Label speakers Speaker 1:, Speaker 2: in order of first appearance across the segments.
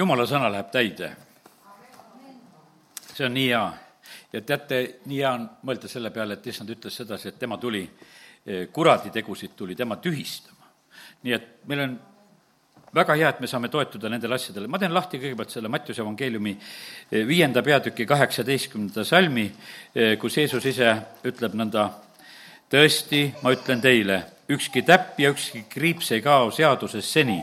Speaker 1: jumala sõna läheb täide. see on nii hea. ja teate, nii hea on mõelda selle peale, et issand ütles sedasi, et tema tuli, kuradi tegusid tuli tema tühistama. nii et meil on väga hea, et me saame toetuda nendele asjadele. ma teen lahti kõigepealt selle Mattiuse evangeeliumi viienda peatüki kaheksateistkümnenda salmi, kus Jeesus ise ütleb nõnda, tõesti, ma ütlen teile, ükski täpp ja ükski kriips ei kao seadusest seni,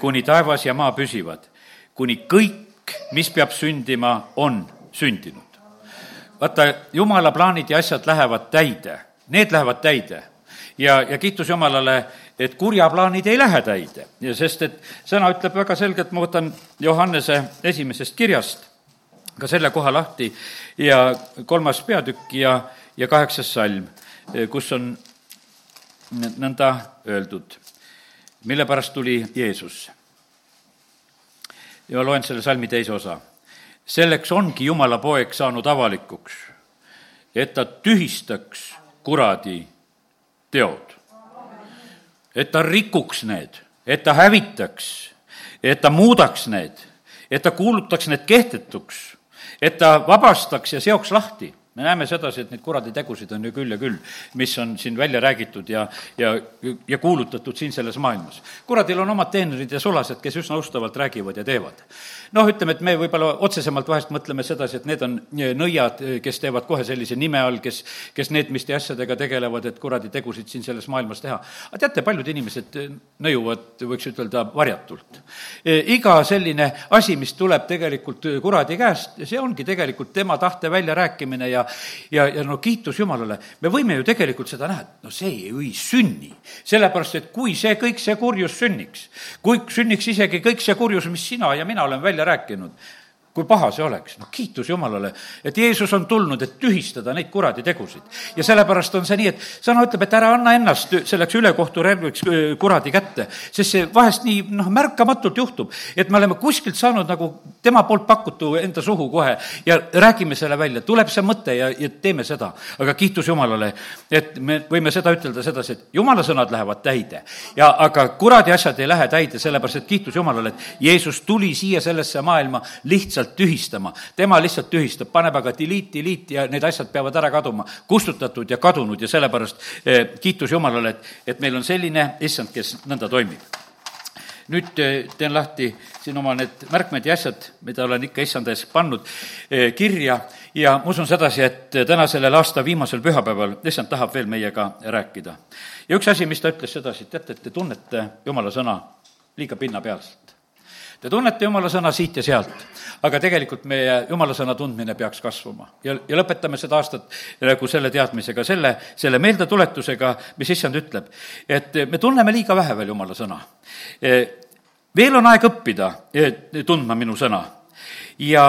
Speaker 1: kuni taevas ja maa püsivad, kuni kõik, mis peab sündima, on sündinud. vaata, jumala plaanid ja asjad lähevad täide, need lähevad täide. Ja, ja kiitus Jumalale, et kurja plaanid ei lähe täide. Sest, et sõna ütleb väga selgelt, ma võtan Johannese esimesest kirjast ka selle koha lahti. Ja kolmas peatükk ja, ja kaheksas salm, kus on nõnda öeldud, mille pärast tuli Jeesus. ja loen selle salmi teise osa. selleks ongi Jumala poeg saanud avalikuks, et ta tühistaks kuradi teod. et ta rikuks need, et ta hävitaks, et ta muudaks need, et ta kuulutaks need kehtetuks, et ta vabastaks ja seoks lahti me näeme sedasi, et neid kuraditegusid on ju küll ja küll, mis on siin välja räägitud ja, ja, ja kuulutatud siin selles maailmas. kuradil on omad teenrid ja sulased, kes üsna ustavalt räägivad ja teevad. noh, ütleme, et me võib-olla otsesemalt vahest mõtleme sedasi, et need on nõiad, kes teevad kohe sellise nime all, kes, kes neetmiste asjadega tegelevad, et kuraditegusid siin selles maailmas teha. aga teate, paljud inimesed nõiuvad, võiks ütelda, varjatult. iga selline asi, mis tuleb tegelikult kuradi käest, see ongi tegelikult tema tahte väljarääkimine ja ja, ja no kiitus Jumalale, me võime ju tegelikult seda näha, et no see ju ei sünni. sellepärast, et kui see kõik, see kurjus sünniks, kui sünniks isegi kõik see kurjus, mis sina ja mina oleme välja rääkinud, kui paha see oleks, no kiitus Jumalale, et Jeesus on tulnud, et tühistada neid kuradi tegusid. ja sellepärast on see nii, et sõna ütleb, et ära anna ennast selleks ülekohturelviks kuradi kätte, sest see vahest nii noh, märkamatult juhtub, et me oleme kuskilt saanud nagu tema poolt pakutu enda suhu kohe ja räägime selle välja, tuleb see mõte ja, ja teeme seda. aga kiitus Jumalale, et me võime seda ütelda sedasi, et Jumala sõnad lähevad täide ja aga kuradi asjad ei lähe täide, sellepärast et kiitus Jumalale, et Jeesus tuli siia sellesse maailma lihtsalt lihtsalt tühistama. tema lihtsalt tühistab, paneb aga delete, delete ja need asjad peavad ära kaduma, kustutatud ja kadunud ja sellepärast eh, kiitus Jumalale, et, et meil on selline issand, kes nõnda toimib nüüd eh, teen lahti siin oma need märkmed ja asjad, mida olen ikka issanda ees pannud eh, kirja ja ma usun sedasi, et täna sellel aasta viimasel pühapäeval issand tahab veel meiega rääkida. ja üks asi, mis ta ütles sedasi, et teate, et te tunnete jumala sõna liiga pinnapealselt. Te tunnete jumala sõna siit ja sealt, aga tegelikult meie jumala sõna tundmine peaks kasvama. ja, ja lõpetame seda aastat nagu selle teadmisega, selle, selle meeldetuletusega, mis issand ütleb, et me tunneme liiga vähe veel jumala sõna. veel on aeg õppida tundma minu sõna. ja,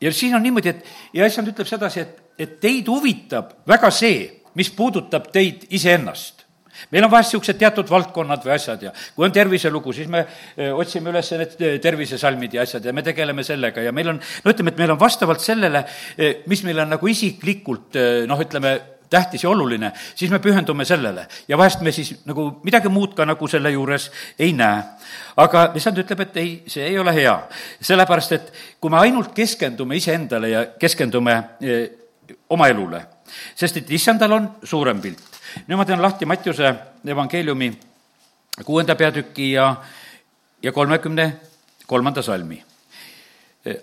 Speaker 1: ja siin on niimoodi, et ja issand ütleb sedasi, et, et teid huvitab väga see, mis puudutab teid iseennast meil on vahest niisugused teatud valdkonnad või asjad ja kui on terviselugu, siis me eh, otsime üles need eh, tervisesalmid ja asjad ja me tegeleme sellega ja meil on, no ütleme, et meil on vastavalt sellele, eh, mis meil on nagu isiklikult noh, ütleme, tähtis ja oluline, siis me pühendume sellele. ja vahest me siis nagu midagi muud ka nagu selle juures ei näe. aga issand ütleb, et ei, see ei ole hea. sellepärast, et kui me ainult keskendume iseendale ja keskendume oma elule, sest et issandal on suurem pilt nüüd ma teen lahti Mattiuse evangeeliumi kuuenda peatüki ja, ja kolmekümne kolmanda salmi.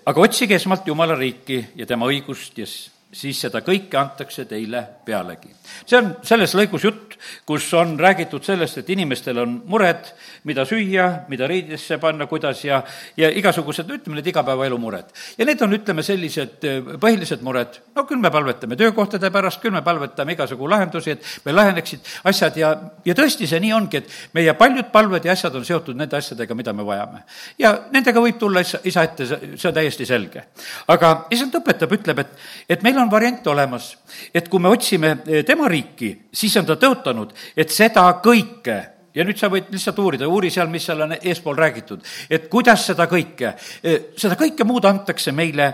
Speaker 1: aga otsige esmalt Jumala riiki ja tema õigust ja siis seda kõike antakse teile pealegi. see on selles lõigus jutt, kus on räägitud sellest, et inimestel on mured, mida süüa, mida riidesse panna, kuidas ja, ja igasugused, ütleme, need igapäevaelu mured. ja need on, ütleme, sellised eh, põhilised mured, no küll me palvetame töökohtade pärast, küll me palvetame igasugu lahendusi, et meil laheneksid asjad ja, ja tõesti, see nii ongi, et meie paljud palved ja asjad on seotud nende asjadega, mida me vajame. ja nendega võib tulla isa, isa ette, see on täiesti selge. aga issand õpetab, ütleb, et, et meil on on variant olemas, et kui me otsime eh, tema riiki, siis on ta tõotanud, et seda kõike ja nüüd sa võid lihtsalt uurida, uuri seal, mis seal on eespool räägitud, et kuidas seda kõike, seda kõike muud antakse meile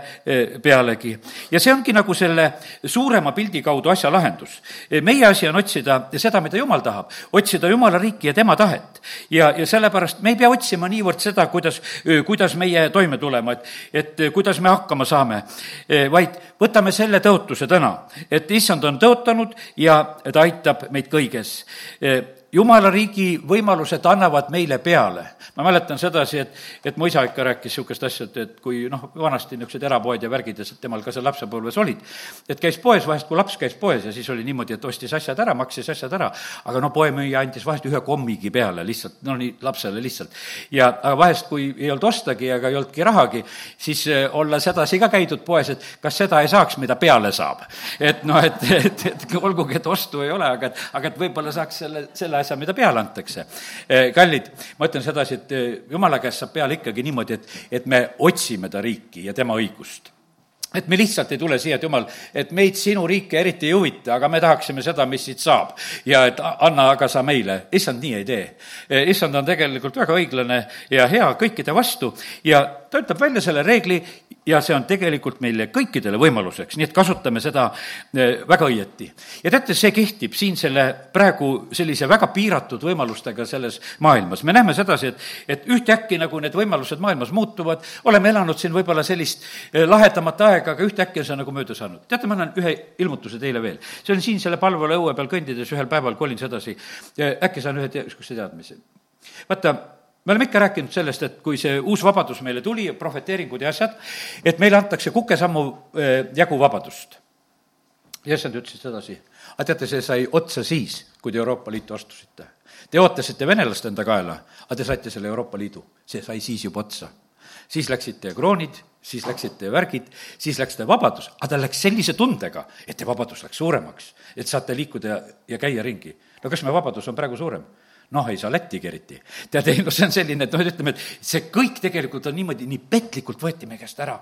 Speaker 1: pealegi. ja see ongi nagu selle suurema pildi kaudu asja lahendus. meie asi on otsida seda, mida Jumal tahab, otsida Jumala riiki ja tema tahet. ja, ja sellepärast me ei pea otsima niivõrd seda, kuidas, kuidas meie toime tulema, et, et kuidas me hakkama saame, vaid võtame selle tõotuse täna, et issand on tõotanud ja ta aitab meid kõiges jumala riigi võimalused annavad meile peale. Ma mäletan sedasi, et, et mu isa ikka rääkis niisugust asja, et, et kui noh, vanasti niisugused erapoed ja värgid ja temal ka seal lapsepõlves olid, et käis poes vahest, kui laps käis poes ja siis oli niimoodi, et ostis asjad ära, maksis asjad ära, aga no poemüüja andis vahest ühe kommigi peale lihtsalt, no nii, lapsele lihtsalt. ja aga vahest, kui ei olnud ostagi ega ei olnudki rahagi, siis eh, olla sedasi ka käidud poes, et kas seda ei saaks, mida peale saab. et noh, et, et, et olgugi, et ostu ei ole, aga et, aga et võib-olla saaks selle, selle asja, mida peale antakse. Eh, kallid, ma ütlen sedasi, et eh, jumala käest saab peale ikkagi niimoodi, et, et me otsime ta riiki ja tema õigust et me lihtsalt ei tule siia, et jumal, et meid sinu riike eriti ei huvita, aga me tahaksime seda, mis siit saab. ja et anna aga sa meile, issand nii ei tee. Eh, issand on tegelikult väga õiglane ja hea kõikide vastu ja ta ütleb välja selle reegli ja see on tegelikult meile kõikidele võimaluseks, nii et kasutame seda eh, väga õieti. ja teate, see kehtib siin selle praegu sellise väga piiratud võimalustega selles maailmas. me näeme sedasi, et, et ühtäkki nagu need võimalused maailmas muutuvad, oleme elanud siin võib-olla sellist eh, lahedamat aega, aga ühtäkki on see nagu mööda saanud. teate, ma annan ühe ilmutuse teile veel. see on siin selle palvele õue peal kõndides ühel päeval kolin sedasi, äkki saan ühe te-, niisuguse teadmise. vaata me oleme ikka rääkinud sellest, et kui see uus vabadus meile tuli, prohveteeringud ja asjad, et meile antakse kukesammu äh, jagu vabadust. ja issand ütles sedasi, aga teate, see sai otsa siis, kui te Euroopa Liitu astusite. Te ootasite venelast enda kaela, aga te saite selle Euroopa Liidu, see sai siis juba otsa. siis läksid teie kroonid, siis läksid teie värgid, siis läks teie vabadus, aga ta läks sellise tundega, et teie vabadus läks suuremaks, et saate liikuda ja, ja käia ringi. no kas meie vabadus on praegu suurem? Noh, ei saa Lättigi eriti. tead, ei noh, see on selline, et noh, ütleme, et see kõik tegelikult on niimoodi, nii petlikult võeti meie käest ära.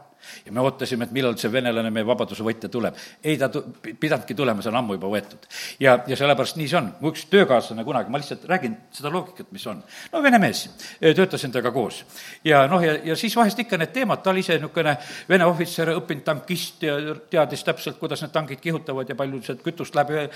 Speaker 1: Ja me ootasime, et millal see venelane, meie vabaduse võitja tuleb. ei, ta tu-, pidanudki tulema, see on ammu juba võetud. ja, ja sellepärast nii see on. mu üks töökaaslane kunagi, ma lihtsalt räägin seda loogikat, mis on. no vene mees, töötasin temaga koos. ja noh, ja, ja siis vahest ikka need teemad, ta oli ise niisugune vene ohvitser, õppinud tankist ja teadis täpselt, kuidas need tankid kihutavad ja palju sealt kütust läheb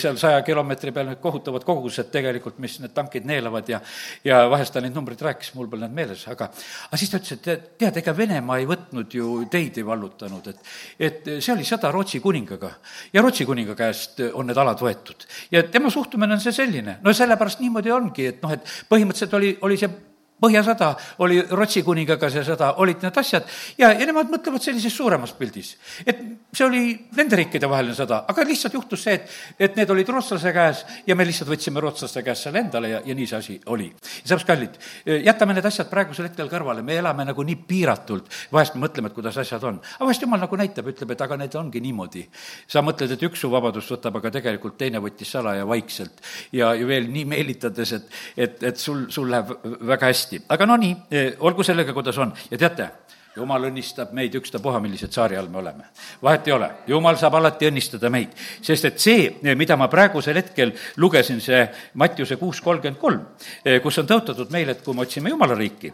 Speaker 1: seal saja kilomeetri peal, need kohutavad kogused tegelikult, mis need tankid neelavad ja, ja vahest ta neid numbreid rääkis, mul pole need meeles, aga, aga siis ta ütles, et tead, ega Venemaa ei võtnud ju teid ei vallutanud, et, et see oli sõda Rootsi kuningaga ja Rootsi kuninga käest on need alad võetud. ja tema suhtumine on see selline, no sellepärast niimoodi ongi, et noh, et põhimõtteliselt oli, oli see Põhjasõda oli Rootsi kuningaga see sõda, olid need asjad ja, ja nemad mõtlevad sellises suuremas pildis. et see oli nende riikide vaheline sõda, aga lihtsalt juhtus see, et, et need olid rootslase käes ja me lihtsalt võtsime rootslaste käest selle endale ja, ja nii see asi oli. sellepärast, kallid, jätame need asjad praegusel hetkel kõrvale, me elame nagu nii piiratult, vahest me mõtleme, et kuidas asjad on. aga vahest jumal nagu näitab, ütleb, et aga need ongi niimoodi. sa mõtled, et üks su vabadust võtab, aga tegelikult teine võttis salaja vaikselt ja, ja veel nii meelitades, et, et, et sul, sul läheb väga hästi hästi, aga no nii, eh, olgu sellega, kuidas on. Ja teate, jumal õnnistab meid ükstapuha, millised saari all me oleme. vahet ei ole, jumal saab alati õnnistada meid, sest et see, eh, mida ma praegusel hetkel lugesin, see Mattiuse kuus kolmkümmend kolm, eh, kus on tõotatud meile, et kui me otsime Jumala riiki,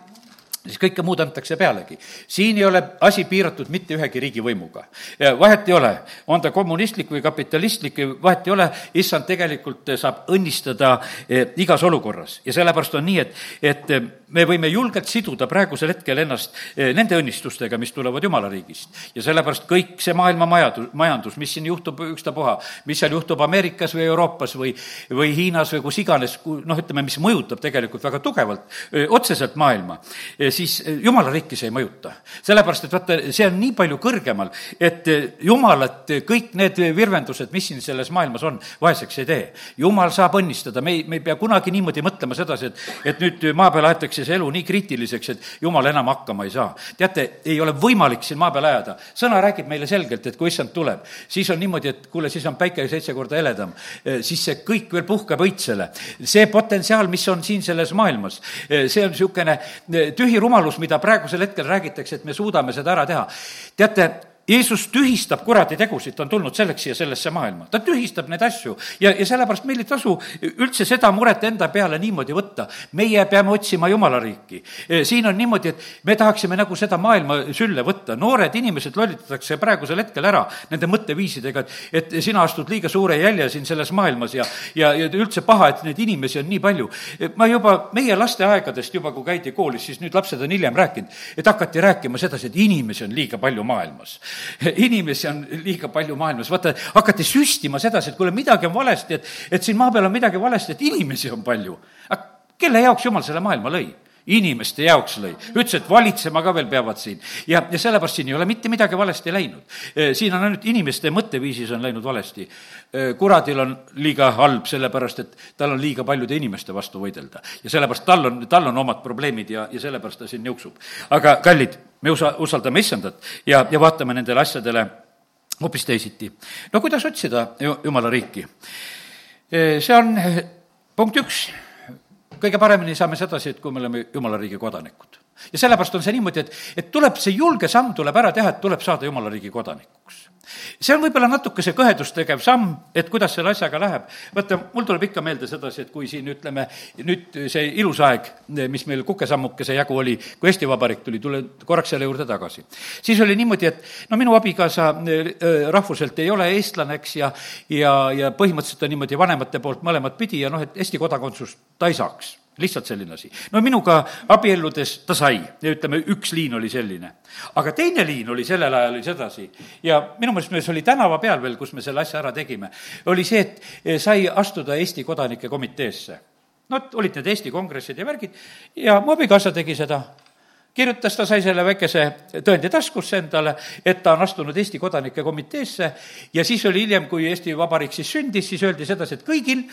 Speaker 1: siis kõike muud antakse pealegi. siin ei ole asi piiratud mitte ühegi riigivõimuga. vahet ei ole, on ta kommunistlik või kapitalistlik, vahet ei ole, issand tegelikult saab õnnistada igas olukorras ja sellepärast on nii, et, et me võime julgelt siduda praegusel hetkel ennast eh, nende õnnistustega, mis tulevad Jumala riigist. ja sellepärast kõik see maailma majandus, majandus, mis siin juhtub ükstapuha, mis seal juhtub Ameerikas või Euroopas või, või Hiinas või kus iganes, noh, ütleme, mis mõjutab tegelikult väga tugevalt, otseselt maailma, siis Jumala riiki see ei mõjuta. sellepärast, et vaata, see on nii palju kõrgemal, et Jumalat kõik need virvendused, mis siin selles maailmas on, vaeseks ei tee. Jumal saab õnnistada, me ei, me ei pea kunagi niimoodi mõtlema sedasi, et, et nüüd maa peal aetakse see elu nii kriitiliseks, et jumal enam hakkama ei saa. teate, ei ole võimalik siin maa peal ajada. sõna räägib meile selgelt, et kui issand tuleb, siis on niimoodi, et kuule, siis on päike seitse korda heledam. Eh, siis see kõik veel puhkeb õitsele. see potentsiaal, mis on siin selles maailmas, eh, see on niisugune eh, tühi rumalus, mida praegusel hetkel räägitakse, et me suudame seda ära teha. teate, Jeesus tühistab kuradi tegusid, ta on tulnud selleks siia sellesse maailma, ta tühistab neid asju ja, ja sellepärast meil ei tasu üldse seda muret enda peale niimoodi võtta. meie peame otsima Jumala riiki. siin on niimoodi, et me tahaksime nagu seda maailma sülle võtta, noored inimesed lollitatakse praegusel hetkel ära nende mõtteviisidega, et, et sina astud liiga suure jälje siin selles maailmas ja, ja, ja üldse paha, et neid inimesi on nii palju. ma juba, meie lasteaegadest juba, kui käidi koolis, siis nüüd lapsed on hiljem rääkinud, et hakati rääkima sedasi, et inimesi on liiga palju maailmas inimesi on liiga palju maailmas, vaata, hakati süstima sedasi, et kuule, midagi on valesti, et, et siin maa peal on midagi valesti, et inimesi on palju. aga kelle jaoks jumal selle maailma lõi? Inimeste jaoks lõi. ütles, et valitsema ka veel peavad siin. ja, ja sellepärast siin ei ole mitte midagi valesti läinud. E, siin on ainult inimeste mõtteviisis on läinud valesti. E, kuradil on liiga halb, sellepärast et tal on liiga paljude inimeste vastu võidelda. ja sellepärast tal on, tal on omad probleemid ja, ja sellepärast ta siin niuksub. aga kallid, me usa-, usaldame issandat ja, ja vaatame nendele asjadele hoopis teisiti. no kuidas otsida Jumala riiki? E, see on punkt üks kõige paremini saame sedasi, et kui me oleme Jumala riigi kodanikud. ja sellepärast on see niimoodi, et, et tuleb see julge samm tuleb ära teha, et tuleb saada Jumala riigi kodanikuks see on võib-olla natukese kõhedust tegev samm, et kuidas selle asjaga läheb. vaata, mul tuleb ikka meelde sedasi, et kui siin ütleme, nüüd see ilus aeg, mis meil kukesammukese jagu oli, kui Eesti Vabariik tuli, tulen korraks selle juurde tagasi. siis oli niimoodi, et no minu abikaasa äh, rahvuselt ei ole eestlane, eks, ja ja, ja põhimõtteliselt on niimoodi vanemate poolt mõlemat pidi ja noh, et Eesti kodakondsust ta ei saaks lihtsalt selline asi. no minuga abielludes ta sai ja ütleme, üks liin oli selline. aga teine liin oli sellel ajal oli sedasi ja minu meelest me, see oli tänava peal veel, kus me selle asja ära tegime, oli see, et eh, sai astuda Eesti Kodanike Komiteesse. no olid need Eesti kongressid ja värgid ja mu abikaasa tegi seda kirjutas, ta sai selle väikese tõendi taskusse endale, et ta on astunud Eesti Kodanike Komiteesse. Ja siis oli hiljem, kui Eesti Vabariik siis sündis, siis öeldi sedasi, et kõigil,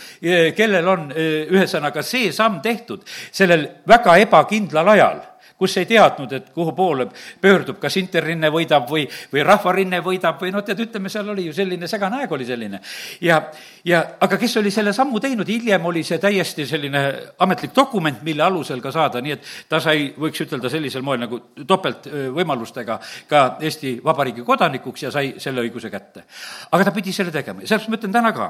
Speaker 1: kellel on ühesõnaga see samm tehtud sellel väga ebakindlal ajal kus ei teadnud, et kuhu poole pöördub, kas Interrinne võidab või, või Rahvarinne võidab või noh, tead, ütleme, seal oli ju selline segane aeg oli selline. ja, ja aga kes oli selle sammu teinud, hiljem oli see täiesti selline ametlik dokument, mille alusel ka saada, nii et ta sai, võiks ütelda sellisel moel nagu topeltvõimalustega ka Eesti Vabariigi kodanikuks ja sai selle õiguse kätte. aga ta pidi selle tegema ja sellepärast ma ütlen täna ka,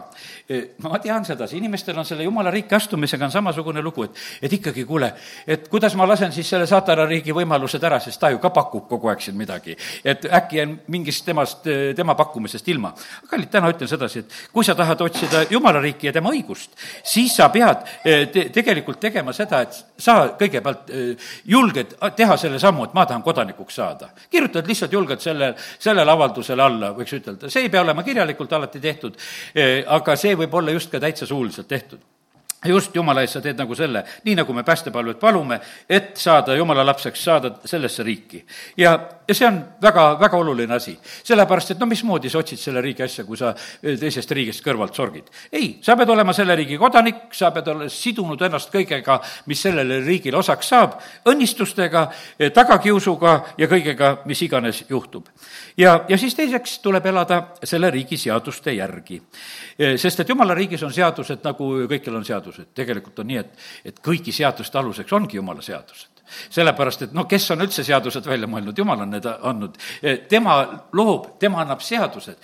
Speaker 1: ma tean sedasi, inimestel on selle jumala riiki astumisega on samasugune lugu, et, et ikkagi kuule, et kuidas ma lasen siis selle saatana riigi võimalused ära, sest ta ju ka pakub kogu aeg siin midagi. et äkki jään mingist temast, tema pakkumisest ilma. kallid, täna ütlen sedasi, et kui sa tahad otsida Jumala riiki ja tema õigust, siis sa pead eh, te, tegelikult tegema seda, et sa kõigepealt eh, julged teha selle sammu, et ma tahan kodanikuks saada. kirjutad lihtsalt julgelt selle, sellele avaldusele alla, võiks ütelda, see ei pea olema kirjalikult alati tehtud, eh, aga see võib olla just ka täitsa suuliselt tehtud just jumala eest sa teed nagu selle, nii nagu me päästepalvet palume, et saada jumala lapseks, saada sellesse riiki. ja, ja see on väga, väga oluline asi. sellepärast, et no mismoodi sa otsid selle riigi asja, kui sa teisest riigist kõrvalt sorgid. ei, sa pead olema selle riigi kodanik, sa pead olema sidunud ennast kõigega, mis sellele riigile osaks saab, õnnistustega, tagakiusuga ja kõigega, mis iganes juhtub. ja, ja siis teiseks tuleb elada selle riigi seaduste järgi. sest et jumala riigis on seadused, nagu kõikjal on seadused seadused, tegelikult on nii, et, et kõigi seaduste aluseks ongi jumala seadused sellepärast, et noh, kes on üldse seadused välja mõelnud, jumal on need andnud. tema loob, tema annab seadused.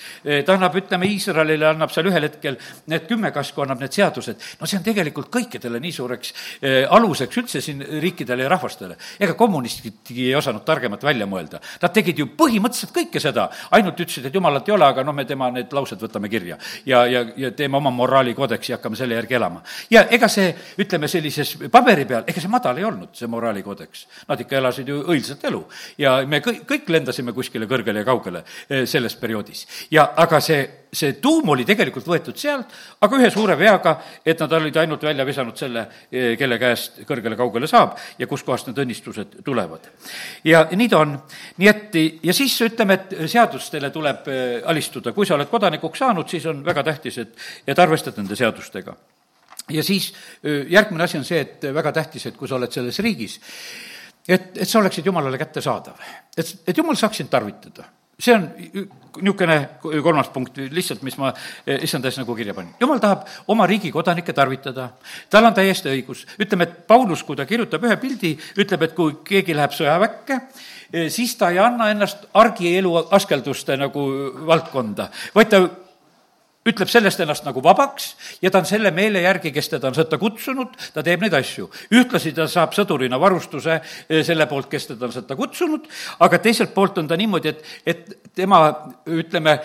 Speaker 1: ta annab, ütleme, Iisraelile annab seal ühel hetkel need kümme kasku, annab need seadused. no see on tegelikult kõikidele nii suureks eh, aluseks üldse siin riikidele ja rahvastele. ega kommunistidki ei osanud targemat välja mõelda. Nad tegid ju põhimõtteliselt kõike seda, ainult ütlesid, et jumalat ei ole, aga noh, me tema need laused võtame kirja. ja, ja, ja teeme oma moraalikoodeksi ja hakkame selle järgi elama. ja ega see, ütleme, sellises paberi peal, ega see madal ei olnud, see moraalikoodeks koodeks. Nad ikka elasid ju õilsat elu ja me kõik, kõik lendasime kuskile kõrgele ja kaugele eh, selles perioodis. ja aga see, see tuum oli tegelikult võetud sealt, aga ühe suure veaga, et nad olid ainult välja visanud selle, eh, kelle käest kõrgele-kaugele saab ja kuskohast need õnnistused tulevad. ja nii ta on. nii et ja siis ütleme, et seadustele tuleb eh, alistuda, kui sa oled kodanikuks saanud, siis on väga tähtis, et, et arvestad nende seadustega ja siis järgmine asi on see, et väga tähtis, et kui sa oled selles riigis, et, et sa oleksid Jumalale kättesaadav. et, et Jumal saaks sind tarvitada see on niisugune kolmas punkt lihtsalt, mis ma issand ees nagu kirja panin. jumal tahab oma riigi kodanikke tarvitada, tal on täiesti õigus. ütleme, et Paulus, kui ta kirjutab ühe pildi, ütleb, et kui keegi läheb sõjaväkke, siis ta ei anna ennast argielu askelduste nagu valdkonda, vaid ta ütleb sellest ennast nagu vabaks ja ta on selle meele järgi, kes teda on sõtta kutsunud, ta teeb neid asju. ühtlasi ta saab sõdurina varustuse eh, selle poolt, kes teda on sõtta kutsunud, aga teiselt poolt on ta niimoodi, et, et tema, ütleme,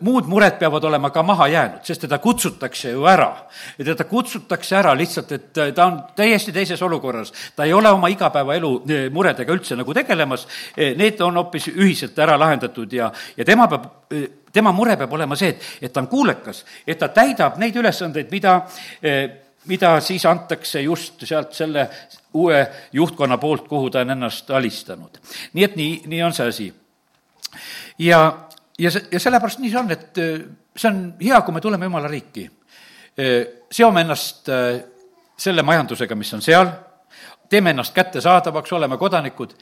Speaker 1: muud mured peavad olema ka maha jäänud, sest teda kutsutakse ju ära. teda kutsutakse ära lihtsalt, et ta on täiesti teises olukorras. ta ei ole oma igapäevaelu eh, muredega üldse nagu tegelemas, eh, need on hoopis ühiselt ära lahendatud ja, ja tema peab tema mure peab olema see, et, et ta on kuulekas, et ta täidab neid ülesandeid, mida, eh, mida siis antakse just sealt selle uue juhtkonna poolt, kuhu ta on ennast alistanud. nii et nii, nii on see asi. ja, ja see, ja sellepärast nii see on, et eh, see on hea, kui me tuleme Jumala riiki. Eh, seome ennast selle majandusega, mis on seal, teeme ennast kättesaadavaks, oleme kodanikud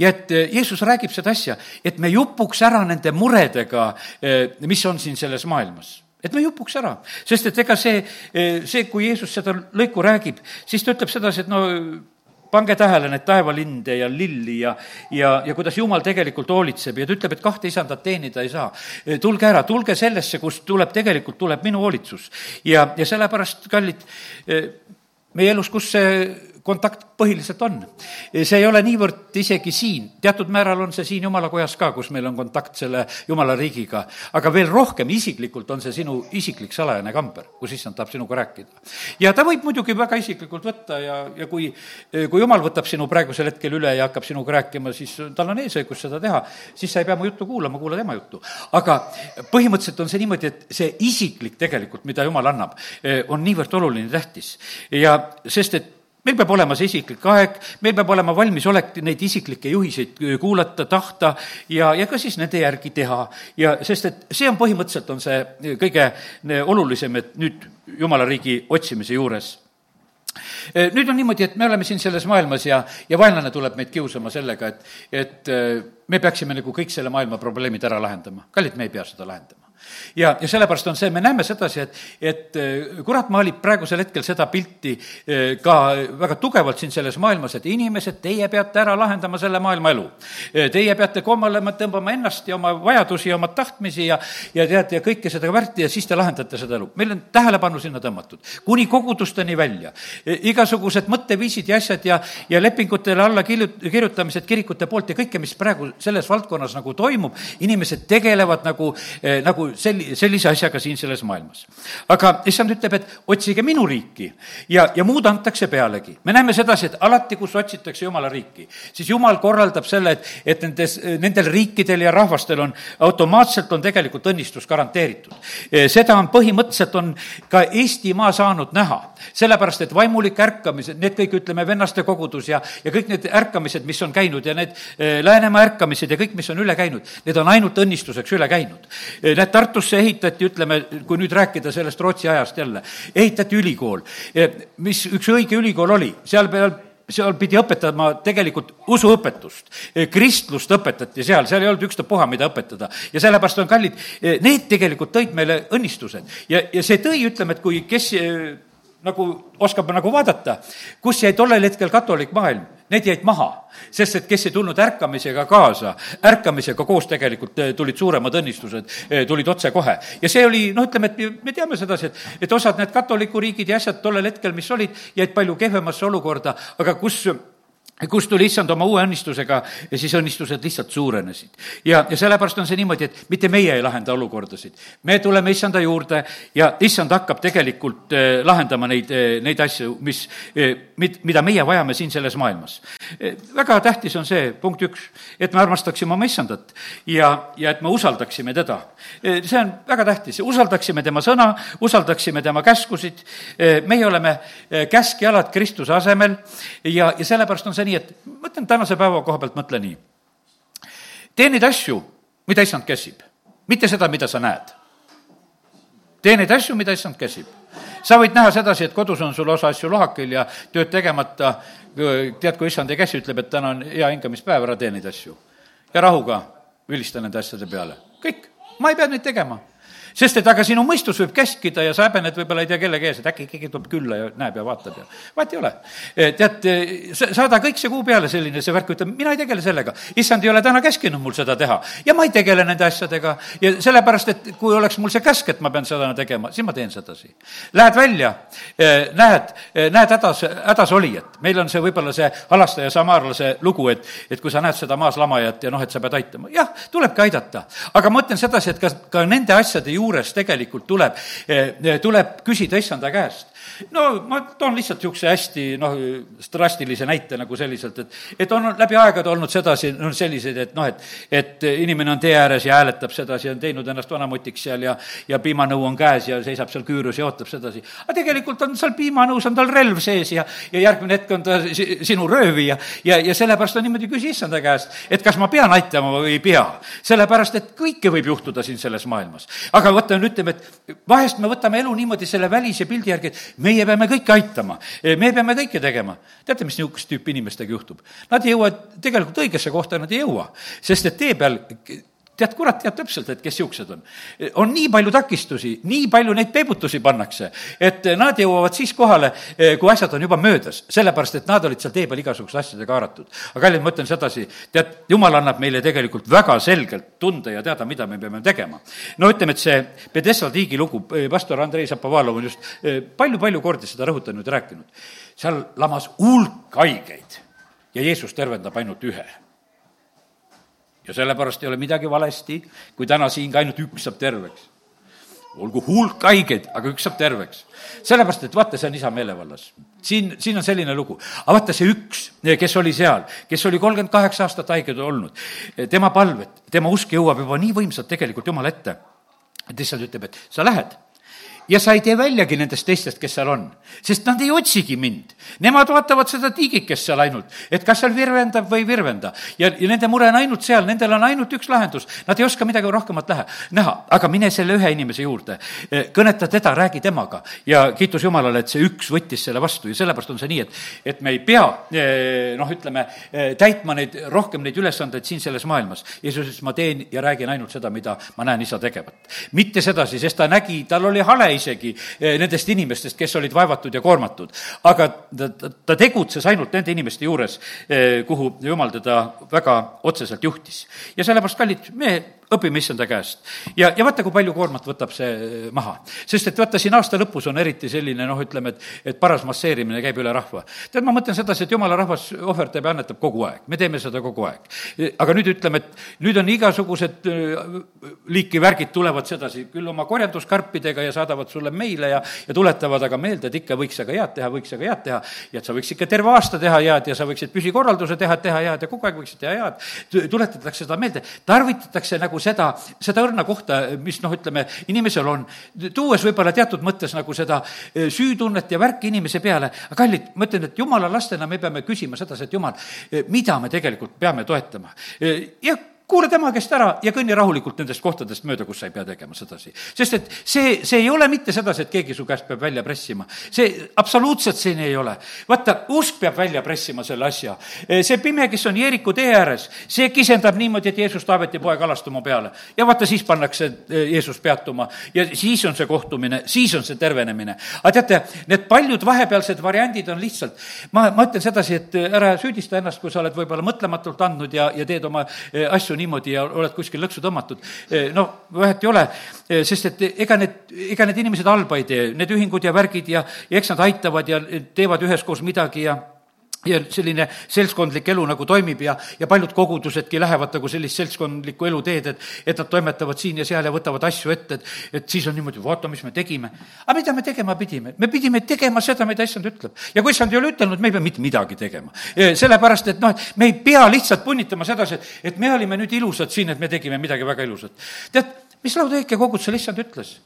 Speaker 1: ja et eh, Jeesus räägib seda asja, et me jupuks ära nende muredega, eh, mis on siin selles maailmas et me jupuks ära, sest et ega see, eh, see, kui Jeesus seda lõiku räägib, siis ta ütleb sedasi, et no pange tähele neid taevalinde ja lilli ja, ja, ja kuidas Jumal tegelikult hoolitseb ja ta ütleb, et kahte isandat teenida ei saa. tulge ära, tulge sellesse, kust tuleb, tegelikult tuleb minu hoolitsus. ja, ja sellepärast, kallid, meie elus, kus see kontakt põhiliselt on. see ei ole niivõrd isegi siin, teatud määral on see siin jumala kojas ka, kus meil on kontakt selle jumala riigiga, aga veel rohkem isiklikult on see sinu isiklik salajane kamber, kus issand tahab sinuga rääkida. ja ta võib muidugi väga isiklikult võtta ja, ja kui, kui jumal võtab sinu praegusel hetkel üle ja hakkab sinuga rääkima, siis tal on eesõigus seda teha, siis sa ei pea mu juttu kuulama, kuula tema juttu. aga põhimõtteliselt on see niimoodi, et see isiklik tegelikult, mida jumal annab, on niivõrd oluline, tähtis. ja sest, et meil peab olema see isiklik aeg, meil peab olema valmisolek neid isiklikke juhiseid kuulata, tahta ja, ja ka siis nende järgi teha. ja sest, et see on põhimõtteliselt, on see kõige olulisem, et nüüd jumala riigi otsimise juures nüüd on niimoodi, et me oleme siin selles maailmas ja, ja vaenlane tuleb meid kiusama sellega, et, et me peaksime nagu kõik selle maailma probleemid ära lahendama. kallid, me ei pea seda lahendama ja, ja sellepärast on see, me näeme sedasi, et, et äh, kurat maalib praegusel hetkel seda pilti äh, ka väga tugevalt siin selles maailmas, et inimesed, teie peate ära lahendama selle maailma elu. Äh, teie peate kommalema tõmbama ennast ja oma vajadusi ja oma tahtmisi ja, ja teate, ja kõike seda värti ja siis te lahendate seda elu. meil on tähelepanu sinna tõmmatud, kuni kogudusteni välja. igasugused mõtteviisid ja asjad ja, ja lepingutele alla kirjut-, kirjutamised kirikute poolt ja kõike, mis praegu selles valdkonnas nagu toimub, inimesed tegelevad nagu, nagu selli-, sellise asjaga siin selles maailmas. aga issand ütleb, et otsige minu riiki ja, ja muud antakse pealegi. me näeme sedasi, et alati, kus otsitakse Jumala riiki, siis Jumal korraldab selle, et, et nendes, nendel riikidel ja rahvastel on, automaatselt on tegelikult õnnistus garanteeritud. seda on põhimõtteliselt, on ka Eestimaa saanud näha, sellepärast et vaimulik ärkamised, need kõik, ütleme, vennaste kogudus ja, ja kõik need ärkamised, mis on käinud ja need eh, Läänemaa ärkamised ja kõik, mis on üle käinud, need on ainult õnnistuseks üle käinud. Need Tartusse ehitati, ütleme, kui nüüd rääkida sellest Rootsi ajast jälle, ehitati ülikool, mis üks õige ülikool oli, seal peal seal pidi õpetama tegelikult usuõpetust, kristlust õpetati seal, seal ei olnud ükstapuha, mida õpetada. ja sellepärast on kallid, need tegelikult tõid meile õnnistused. Ja, ja see tõi, ütleme, et kui kes nagu oskab nagu vaadata, kus jäi tollel hetkel katolik maailm, need jäid maha. sest et kes ei tulnud ärkamisega kaasa, ärkamisega koos tegelikult eh, tulid suuremad õnnistused, eh, tulid otsekohe. ja see oli, noh, ütleme, et me teame sedasi, et, et osad need katoliku riigid ja asjad tollel hetkel, mis olid, jäid palju kehvemasse olukorda, aga kus kus tuli issand oma uue õnnistusega ja siis õnnistused lihtsalt suurenesid. ja, ja sellepärast on see niimoodi, et mitte meie ei lahenda olukordasid. me tuleme issanda juurde ja issand hakkab tegelikult eh, lahendama neid, eh, neid asju, mis eh,, mid-, mida meie vajame siin selles maailmas väga tähtis on see, punkt üks, et me armastaksime oma issandat ja, ja et me usaldaksime teda see on väga tähtis, usaldaksime tema sõna, usaldaksime tema käskusid meie oleme käskjalad Kristuse asemel ja, ja sellepärast on see nii, et mõtlen tänase päeva koha pealt, mõtle nii. tee neid asju, mida issand käsib, mitte seda, mida sa näed. tee neid asju, mida issand käsib. sa võid näha sedasi, et kodus on sul osa asju lohakil ja tööd tegemata, tead, kui issand ei käsi, ütleb, et täna on hea hingamispäev, ära tee neid asju. ja rahuga vilista nende asjade peale, kõik, ma ei pea neid tegema sest et aga sinu mõistus võib käskida ja sa häbened võib-olla ei tea kellegi ees, et äkki keegi tuleb külla ja näeb ja vaatab ja vahet ei ole. tead, saada kõik see kuu peale, selline see värk, ütleb, mina ei tegele sellega. issand ei ole täna käskinud mul seda teha ja ma ei tegele nende asjadega ja sellepärast, et kui oleks mul see käsk, et ma pean seda tegema, siis ma teen sedasi. Lähed välja, näed, näed hädas, hädas olijat. meil on see võib-olla see halastaja samaarlase lugu, et, et kui sa näed seda maas lamajat ja noh, et sa pead aitama. jah, tulebki aidata. aga ma ütlen sedasi, et ka, ka nende asjade juures tegelikult tuleb, eh, tuleb küsida issanda käest. No ma toon lihtsalt niisuguse hästi noh, drastilise näite nagu selliselt, et, et on läbi aegade olnud sedasi, no selliseid, et noh, et, et inimene on tee ääres ja hääletab sedasi, on teinud ennast vanamotiks seal ja, ja piimanõu on käes ja seisab seal küürus ja ootab sedasi. aga tegelikult on seal piimanõus, on tal relv sees ja, ja järgmine hetk on ta sinu röövija ja, ja sellepärast on niimoodi, küsi issanda käest, et kas ma pean aitama või ei pea. sellepärast, et kõike võib juhtuda siin selles maailmas. aga vaata, nüüd ütleme, et vahest me võtame elu niimoodi selle välise pildi järgi, et meie peame kõike aitama, me peame kõike tegema. teate, mis niisugust tüüpi inimestega juhtub? Nad ei jõua tegelikult õigesse kohta, nad ei jõua, sest et tee peal tead, kurat teab täpselt, et kes niisugused on. on nii palju takistusi, nii palju neid peibutusi pannakse, et nad jõuavad siis kohale, kui asjad on juba möödas, sellepärast et nad olid seal tee peal igasuguste asjadega haaratud. aga kallid, ma ütlen sedasi, tead, jumal annab meile tegelikult väga selgelt tunda ja teada, mida me peame tegema. no ütleme, et see Pedesta tiigi lugu, pastor Andrei Zapovalov on just palju-palju kordi seda rõhutanud ja rääkinud. seal lamas hulk haigeid ja Jeesus tervendab ainult ühe ja sellepärast ei ole midagi valesti, kui täna siin ka ainult üks saab terveks. olgu hulk haigeid, aga üks saab terveks. sellepärast, et vaata, see on isa meelevallas. siin, siin on selline lugu. aga vaata, see üks, kes oli seal, kes oli kolmkümmend kaheksa aastat haiged olnud, tema palved, tema usk jõuab juba nii võimsalt tegelikult Jumala ette, et lihtsalt ütleb, et sa lähed ja sa ei tee väljagi nendest teistest, kes seal on, sest nad ei otsigi mind. Nemad vaatavad seda tiigikest seal ainult, et kas seal virvendab või ei virvenda. ja, ja nende mure on ainult seal, nendel on ainult üks lahendus, nad ei oska midagi rohkemat lähe, näha, aga mine selle ühe inimese juurde, e, kõneta teda, räägi temaga ja kiitus Jumalale, et see üks võttis selle vastu ja sellepärast on see nii, et, et me ei pea e, noh, ütleme, e, täitma neid, rohkem neid ülesandeid siin selles maailmas. Jeesus ütles, ma teen ja räägin ainult seda, mida ma näen isa tegevat. mitte sedasi, sest ta nägi, tal oli hale isegi eh, nendest inimestest, kes olid vaevatud ja koormatud. aga ta, ta, tegutses ainult nende inimeste juures, eh, kuhu jumal teda väga otseselt juhtis. ja sellepärast, kallid, me õpime issanda käest. ja, ja vaata, kui palju koormat võtab see eh, maha. sest et vaata, siin aasta lõpus on eriti selline noh, ütleme, et, et paras masseerimine käib üle rahva. tead, ma mõtlen sedasi, et jumala rahvas ohverdab ja annetab kogu aeg, me teeme seda kogu aeg. aga nüüd ütleme, et nüüd on igasugused liiki värgid tulevad sedasi, küll oma korjanduskarpidega ja saadavad sulle meile ja, ja tuletavad aga meelde, et ikka võiks aga head teha, võiks aga head teha ja et sa võiks ikka terve aasta teha head ja sa võiksid püsikorralduse teha, teha head ja kogu aeg võiksid teha head. tuletatakse seda meelde, tarvitatakse nagu nagu seda, seda õrna kohta, mis noh, ütleme, inimesel on, tuues võib-olla teatud mõttes nagu seda eh, süütunnet ja värki inimese peale, aga kallid, ma ütlen, et jumala lastena me peame küsima sedasi, et jumal, eh, mida me tegelikult peame toetama. Eh, ja kuula tema käest ära ja kõnni rahulikult nendest kohtadest mööda, kus sa ei pea tegema sedasi. sest et see, see ei ole mitte sedasi, et keegi su käest peab välja pressima. see, absoluutselt siin ei ole. vaata, usk peab välja pressima selle asja. see pime, kes on Jeeriku tee ääres, see kisendab niimoodi, et Jeesus Taaveti poeg alastuma peale. ja vaata, siis pannakse eh, Jeesus peatuma ja siis on see kohtumine, siis on see tervenemine. aga teate, need paljud vahepealsed variandid on lihtsalt, ma, ma ütlen sedasi, et ära süüdista ennast, kui sa oled võib-olla mõtlematult andnud ja, ja teed oma eh, asju niimoodi ja oled kuskil lõksu tõmmatud. no vahet ei ole, sest et ega need, ega need inimesed halba ei tee, need ühingud ja värgid ja, ja eks nad aitavad ja teevad üheskoos midagi ja ja selline seltskondlik elu nagu toimib ja, ja paljud kogudusedki lähevad nagu sellist seltskondlikku elu teed, et, et nad toimetavad siin ja seal ja võtavad asju ette, et, et siis on niimoodi, vaata, mis me tegime. aga mida me tegema pidime? me pidime tegema seda, mida issand ütleb. ja kui issand ei ole ütelnud, me ei pea mitte midagi tegema. sellepärast, et noh, et me ei pea lihtsalt punnitama sedasi, et, et me olime nüüd ilusad siin, et me tegime midagi väga ilusat. tead, mis laudõike kogudusel issand ütles?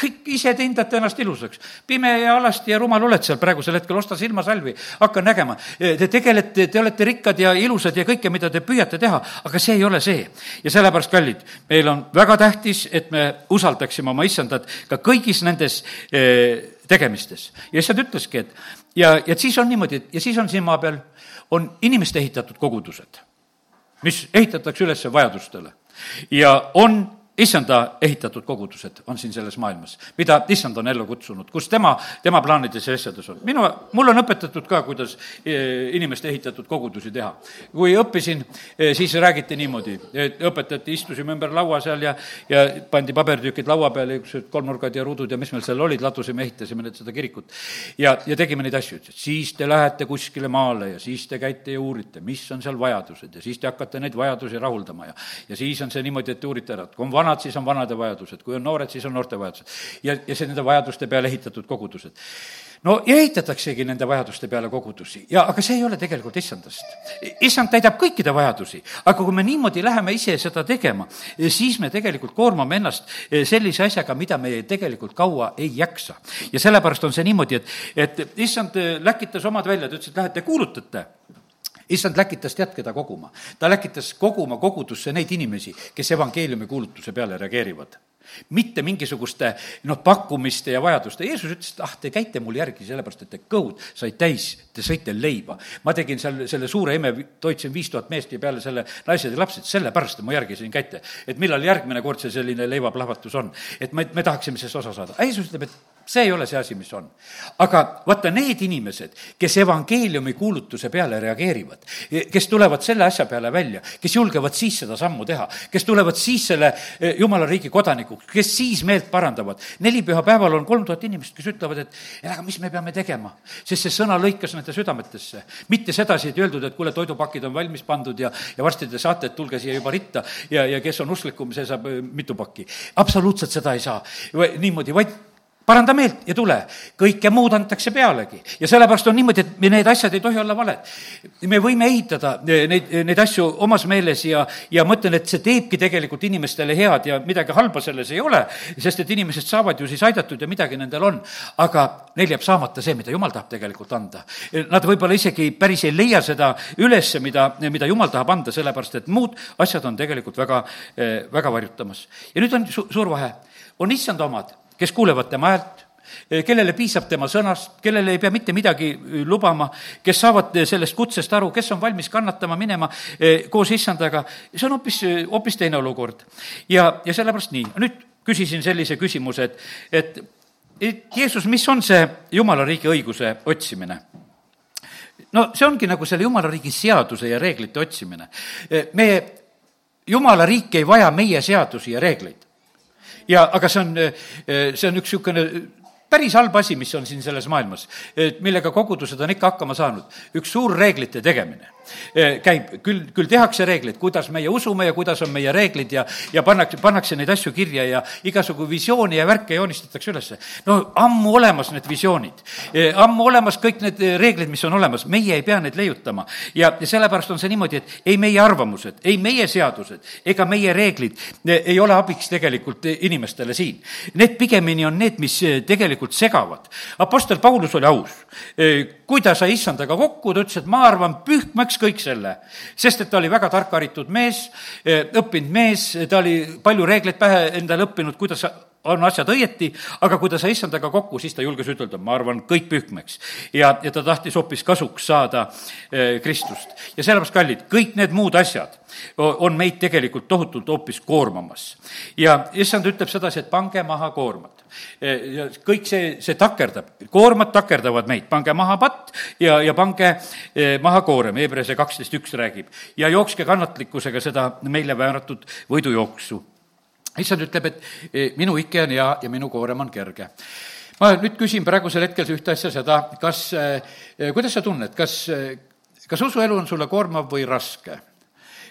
Speaker 1: Kõik ise te hindate ennast ilusaks. pime ja alasti ja rumal oled seal praegusel hetkel, osta silmasalvi, hakka nägema. Te tegelete, te olete rikkad ja ilusad ja kõike, mida te püüate teha, aga see ei ole see. ja sellepärast, kallid, meil on väga tähtis, et me usaldaksime oma issandat ka kõigis nendes eh, tegemistes. ja issand ütleski, et ja, ja siis on niimoodi, et ja siis on siin maa peal, on inimeste ehitatud kogudused, mis ehitatakse üles vajadustele ja on issanda ehitatud kogudused on siin selles maailmas, mida issand on ellu kutsunud, kus tema, tema plaanides ja asjades on. minu, mul on õpetatud ka, kuidas eh, inimeste ehitatud kogudusi teha. kui õppisin, eh, siis räägiti niimoodi, et õpetati, istusime ümber laua seal ja, ja pandi pabertükid laua peale, niisugused kolmnurgad ja rudud ja mis meil seal olid, ladusime, ehitasime nüüd seda kirikut. ja, ja tegime neid asju, siis te lähete kuskile maale ja siis te käite ja uurite, mis on seal vajadused ja siis te hakkate neid vajadusi rahuldama ja, ja siis on see niimoodi, et te uurite ära, et kui on vana vanad, siis on vanade vajadused, kui on noored, siis on noorte vajadused. ja, ja see nende vajaduste peale ehitatud kogudused. no ja ehitataksegi nende vajaduste peale kogudusi ja, aga see ei ole tegelikult issandast. issand täidab kõikide vajadusi, aga kui me niimoodi läheme ise seda tegema, siis me tegelikult koormame ennast sellise asjaga, mida me tegelikult kaua ei jaksa. ja sellepärast on see niimoodi, et, et issand läkitas omad välja, ta ütles, et lähete kuulutate issand läkitas tead, keda koguma? ta läkitas koguma kogudusse neid inimesi, kes evangeeliumi kuulutuse peale reageerivad mitte mingisuguste noh, pakkumiste ja vajaduste. Jeesus ütles, et ah, te käite mul järgi sellepärast, et te kõhud said täis, te sõite leiba. ma tegin seal selle suure ime, toitsin viis tuhat meest ja peale selle naised ja lapsed, sellepärast mu järgi siin käite. et millal järgmine kord see selline leivaplahvatus on. et me, me tahaksime sellest osa saada. Jeesus ütleb, et see ei ole see asi, mis on. aga vaata, need inimesed, kes evangeeliumi kuulutuse peale reageerivad, kes tulevad selle asja peale välja, kes julgevad siis seda sammu teha, kes tulevad siis selle eh, jumala riigi kodanikuks, kes siis meelt parandavad. nelipühapäeval on kolm tuhat inimest, kes ütlevad, et aga mis me peame tegema, sest see sõna lõikas nende südametesse. mitte sedasi, et öeldud, et kuule, toidupakid on valmis pandud ja, ja varsti te saate, et tulge siia juba ritta ja, ja kes on usklikum, see saab eh, mitu pakki. absoluutselt seda ei saa niimoodi, vaid paranda meelt ja tule. kõike muud antakse pealegi. ja sellepärast on niimoodi, et need asjad ei tohi olla valed. me võime ehitada neid, neid asju omas meeles ja, ja mõtlen, et see teebki tegelikult inimestele head ja midagi halba selles ei ole, sest et inimesed saavad ju siis aidatud ja midagi nendel on. aga neil jääb saamata see, mida jumal tahab tegelikult anda. Nad võib-olla isegi päris ei leia seda ülesse, mida, mida jumal tahab anda, sellepärast et muud asjad on tegelikult väga, väga varjutamas. ja nüüd on su-, suur vahe. on issand omad kes kuulevad tema häält, kellele piisab tema sõnast, kellele ei pea mitte midagi lubama, kes saavad sellest kutsest aru, kes on valmis kannatama, minema eh, koos issandaga, see on hoopis, hoopis teine olukord. ja, ja sellepärast nii, nüüd küsisin sellise küsimuse, et, et et Jeesus, mis on see jumala riigi õiguse otsimine? no see ongi nagu selle jumala riigi seaduse ja reeglite otsimine. Eh, meie jumala riik ei vaja meie seadusi ja reegleid ja aga see on, eh, see on üks niisugune päris halb asi, mis on siin selles maailmas, millega kogudused on ikka hakkama saanud. üks suur reeglite tegemine käib, küll, küll tehakse reegleid, kuidas meie usume ja kuidas on meie reeglid ja, ja pannakse, pannakse neid asju kirja ja igasugu visioone ja värke joonistatakse ülesse. no ammu olemas need visioonid, eh, ammu olemas kõik need eh, reeglid, mis on olemas, meie ei pea neid leiutama. ja, ja sellepärast on see niimoodi, et ei meie arvamused, ei meie seadused ega meie reeglid ei ole abiks tegelikult inimestele siin. Need pigemini on need, mis tegelikult segavad. Apostel Paulus oli aus. kui ta sai issandaga kokku, ta ütles, et ma arvan pühkmaks kõik selle. sest et ta oli väga tark haritud mees, eh, õppinud mees, ta oli palju reegleid pähe endale õppinud, kuidas on asjad õieti, aga kui ta sai issandaga kokku, siis ta julges ütelda, ma arvan, kõik pühkmeks. ja, ja ta tahtis hoopis kasuks saada eh, Kristust. ja sellepärast, kallid, kõik need muud asjad on meid tegelikult tohutult hoopis koormamas. ja issand ütleb sedasi, et pange maha koormad. Eh, kõik see, see takerdab, koormad takerdavad meid, pange maha patt ja, ja pange eh, maha koorem, Hebrease kaksteist üks räägib. ja jookske kannatlikkusega seda meile määratud võidujooksu. issand ütleb, et eh, minu ike on hea ja minu koorem on kerge ma nüüd küsin praegusel hetkel ühte asja, seda, kas, kuidas sa tunned, kas, kas usuelu on sulle koormav või raske?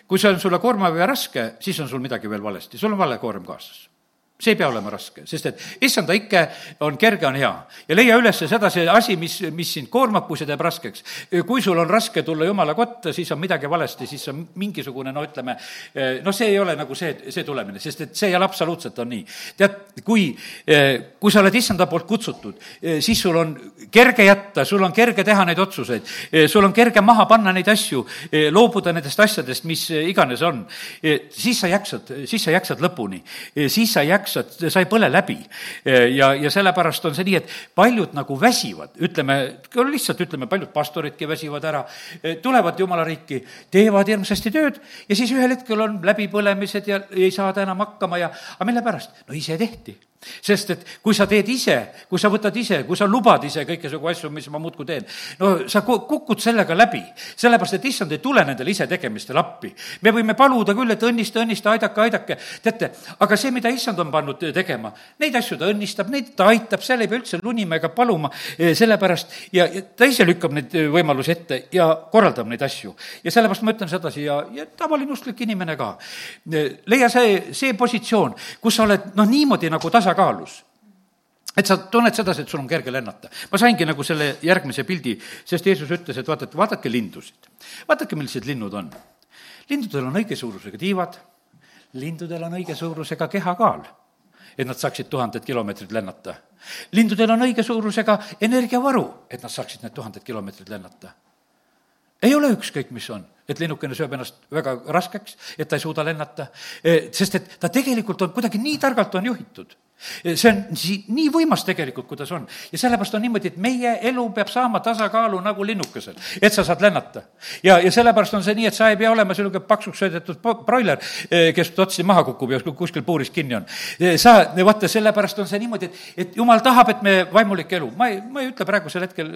Speaker 1: kui see on sulle koormav ja raske, siis on sul midagi veel valesti, sul on vale koorem kaasas see ei pea olema raske, sest et issanda ikke on kerge, on hea. ja leia üles sedasi asi, mis, mis sind koormab, kui see teeb raskeks. kui sul on raske tulla jumala kotta, siis on midagi valesti, siis on mingisugune no ütleme, noh, see ei ole nagu see, see tulemine, sest et see ei ole absoluutselt, on nii. tead, kui, kui sa oled issanda poolt kutsutud, siis sul on kerge jätta, sul on kerge teha neid otsuseid, sul on kerge maha panna neid asju, loobuda nendest asjadest, mis iganes on. siis sa jaksad, siis sa jaksad lõpuni, siis sa jaksad jaksad, sa ei põle läbi. ja, ja sellepärast on see nii, et paljud nagu väsivad, ütleme, lihtsalt ütleme, paljud pastoridki väsivad ära, tulevad jumala riiki, teevad hirmsasti tööd ja siis ühel hetkel on läbipõlemised ja ei saada enam hakkama ja, aga mille pärast? no ise tehti sest et kui sa teed ise, kui sa võtad ise, kui sa lubad ise kõikesugu asju, mis ma muudkui teen, no sa kukud sellega läbi, sellepärast et issand ei tule nendele isetegemistel appi. me võime paluda küll, et õnnista, õnnista, aidake, aidake, teate, aga see, mida issand on pannud tegema, neid asju ta õnnistab, neid ta aitab, seal ei pea üldse lunima ega paluma, eh, sellepärast ja, ja ta ise lükkab neid võimalusi ette ja korraldab neid asju. ja sellepärast ma ütlen sedasi ja, ja tavaline usklik inimene ka. Eh, leia see, see positsioon, kus sa oled noh, niimoodi nagu tasa tasakaalus et sa tunned sedasi, et sul on kerge lennata. ma saingi nagu selle järgmise pildi, sest Jeesus ütles, et vaata, et vaadake lindusid. vaadake, millised linnud on. lindudel on õige suurusega tiivad, lindudel on õige suurusega kehakaal, et nad saaksid tuhanded kilomeetrid lennata. lindudel on õige suurusega energiavaru, et nad saaksid need tuhanded kilomeetrid lennata. ei ole ükskõik, mis on et linnukene sööb ennast väga raskeks, et ta ei suuda lennata, sest et ta tegelikult on kuidagi nii targalt on juhitud see on si-, nii võimas tegelikult, kuidas on. ja sellepärast on niimoodi, et meie elu peab saama tasakaalu nagu linnukesel, et sa saad lennata. ja, ja sellepärast on see nii, et sa ei pea olema niisugune paksuks söödetud broiler, eh, kes otsi maha kukub ja kuskil puuris kinni on. Eh, sa, vaata, sellepärast on see niimoodi, et, et jumal tahab, et me vaimulik elu, ma ei, ma ei ütle praegusel hetkel,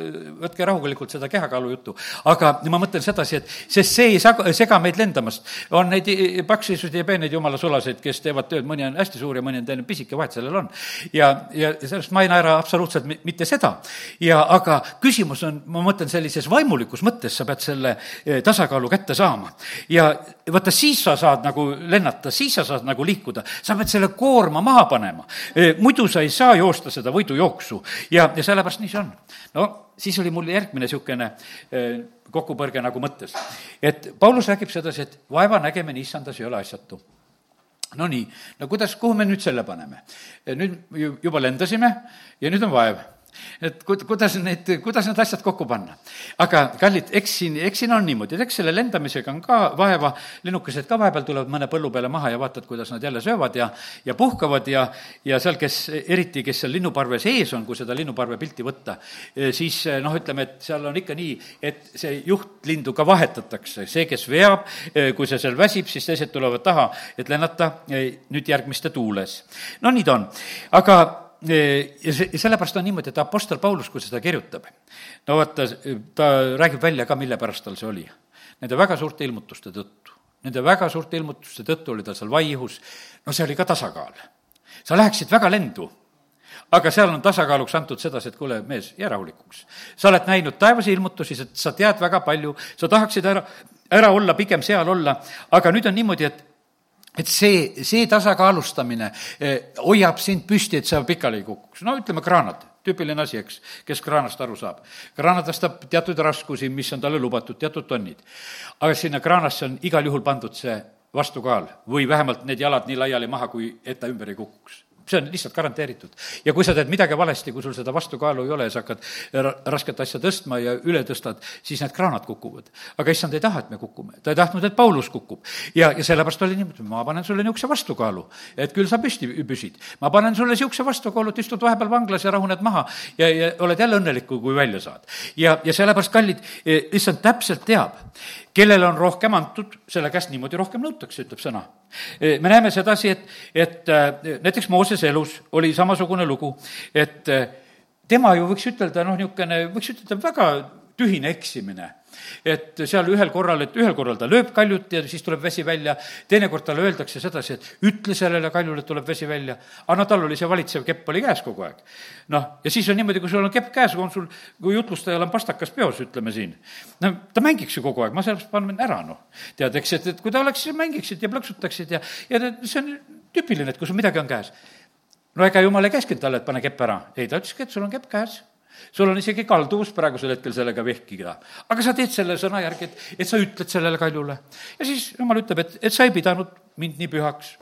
Speaker 1: võtke rahulikult seda kehakaalu juttu, aga ma mõtlen sedasi, et sest see ei sag-, sega meid lendamast. on neid paksiseid ja peeneid jumala sulaseid, kes teevad tööd, mõni on hästi suur ja mõni on selline pisike, vahet sellel on. ja, ja sellest ma ei naera absoluutselt mitte seda. ja aga küsimus on, ma mõtlen sellises vaimulikus mõttes, sa pead selle eh, tasakaalu kätte saama. ja vaata, siis sa saad nagu lennata, siis sa saad nagu liikuda, sa pead selle koorma maha panema. Eh, muidu sa ei saa joosta seda võidujooksu ja, ja sellepärast nii see on. no siis oli mul järgmine niisugune eh, kokkupõrge nagu mõttes. et Paulus räägib sedasi, et vaeva nägemine issandas ei ole asjatu no nii, no kuidas, kuhu me nüüd selle paneme? nüüd juba lendasime ja nüüd on vaev et kuidas neid, kuidas need asjad kokku panna. aga kallid, eks siin, eks siin on niimoodi, et eks selle lendamisega on ka vaeva, lennukesed ka vahepeal tulevad mõne põllu peale maha ja vaatad, kuidas nad jälle söövad ja, ja puhkavad ja, ja seal, kes, eriti kes seal linnuparve sees on, kui seda linnuparve pilti võtta, siis noh, ütleme, et seal on ikka nii, et see juhtlindu ka vahetatakse, see, kes veab, kui see seal väsib, siis teised tulevad taha, et lennata nüüd järgmiste tuules. no nii ta on, aga ja see, sellepärast on niimoodi, et Apostel Paulus, kui seda kirjutab, no vaata, ta räägib välja ka, mille pärast tal see oli. Nende väga suurte ilmutuste tõttu, nende väga suurte ilmutuste tõttu oli tal seal vaihus, no see oli ka tasakaal. sa läheksid väga lendu, aga seal on tasakaaluks antud sedasi, et kuule, mees, jää rahulikuks. sa oled näinud taevase ilmutusi, sa tead väga palju, sa tahaksid ära, ära olla, pigem seal olla, aga nüüd on niimoodi, et et see, see tasakaalustamine eh, hoiab sind püsti, et sa pikali ei kukuks. no ütleme, kraanad, tüüpiline asi, eks, kes kraanast aru saab. kraana tõstab teatud raskusi, mis on talle lubatud, teatud tonnid. aga sinna kraanasse on igal juhul pandud see vastukaal või vähemalt need jalad nii laiali maha, kui et ta ümber ei kukuks see on lihtsalt garanteeritud. ja kui sa teed midagi valesti, kui sul seda vastukaalu ei ole ja sa hakkad rasket asja tõstma ja üle tõstad, siis need kraanad kukuvad. aga issand ei taha, et me kukume, ta ei tahtnud, et Paulus kukub. ja, ja sellepärast oli niimoodi, ma panen sulle niisuguse vastukaalu, et küll sa püsti püsid. ma panen sulle niisuguse vastukaalu, et istud vahepeal vanglas ja rahuned maha ja, ja oled jälle õnnelik, kui välja saad. ja, ja sellepärast, kallid, issand täpselt teab, kellele on rohkem antud, selle käest niimoodi rohkem nõutakse, ütleb sõna. E, me näeme sedasi, et, et e, näiteks Moosese elus oli samasugune lugu, et e, tema ju võiks ütelda, noh, niisugune, võiks ütelda väga tühine eksimine et seal ühel korral, et ühel korral ta lööb kaljut ja siis tuleb vesi välja, teinekord talle öeldakse sedasi, et ütle sellele kaljule, et tuleb vesi välja. aga no tal oli see valitsev kepp oli käes kogu aeg. noh, ja siis on niimoodi, kui sul on kepp käes, on sul, kui jutlustajal on pastakas peos, ütleme siin, no ta mängiks ju kogu aeg, ma sellepärast panen ära, noh. tead, eks, et, et kui ta oleks, mängiksid ja plõksutaksid ja, ja see on tüüpiline, et kui sul midagi on käes. no ega jumal ei käskinud talle, et pane kepp ära, ei, ta ütleski, et sul on kepp käes sul on isegi kalduvus praegusel hetkel sellega vehkida. aga sa teed selle sõna järgi, et, et sa ütled sellele kaljule. ja siis jumal ütleb, et, et sa ei pidanud mind nii pühaks.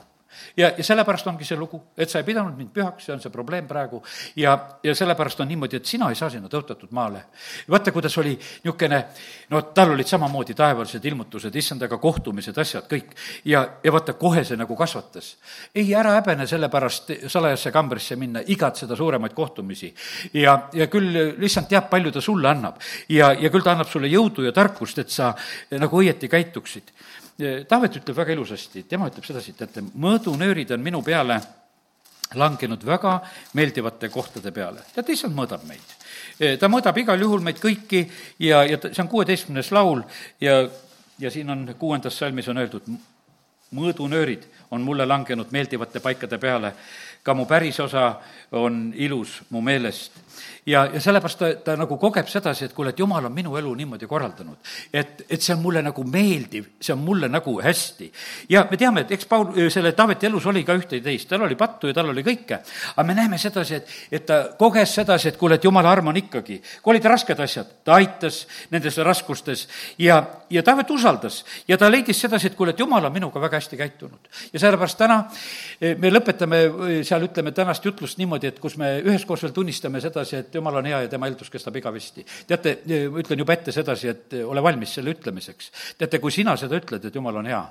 Speaker 1: Ja, ja sellepärast ongi see lugu, et sa ei pidanud mind pühaks, see on see probleem praegu, ja, ja sellepärast on niimoodi, et sina ei saa sinna tõotatud maale. vaata, kuidas oli niisugune, no tal olid samamoodi taevalised ilmutused, issandaga kohtumised, asjad, kõik. ja, ja vaata, kohe see nagu kasvatas. ei, ära häbene selle pärast salajasse kambrisse minna, igatseda suuremaid kohtumisi. ja, ja küll issand teab, palju ta sulle annab. ja, ja küll ta annab sulle jõudu ja tarkust, et sa nagu õieti käituksid Taavet ütleb väga ilusasti, tema ütleb sedasi, teate, mõõdunöörid on minu peale langenud väga meeldivate kohtade peale. teate, issand mõõdab meid. ta mõõdab igal juhul meid kõiki ja, ja see on kuueteistkümnes laul ja, ja siin on kuuendas salmis on öeldud, mõõdunöörid on mulle langenud meeldivate paikade peale, ka mu pärisosa on ilus mu meelest ja, ja sellepärast ta, ta nagu kogeb sedasi, et kuule, et jumal on minu elu niimoodi korraldanud. et, et see on mulle nagu meeldiv, see on mulle nagu hästi. ja me teame, et eks Paul, selle Taaveti elus oli ka ühte ja teist, tal oli pattu ja tal oli kõike. aga me näeme sedasi, et, et ta koges sedasi, et kuule, et jumala arm on ikkagi. kui olid rasked asjad, ta aitas nendes raskustes ja, ja Taavet usaldas ja ta leidis sedasi, et kuule, et jumal on minuga väga hästi käitunud. ja sellepärast täna eh, me lõpetame eh, seal, ütleme, tänast jutlust niimoodi, et kus me üheskoos veel tunnistame sedasi, et jumal on hea ja tema eeldus kestab igavesti. teate, ma ütlen juba ette sedasi, et ole valmis selle ütlemiseks. teate, kui sina seda ütled, et jumal on hea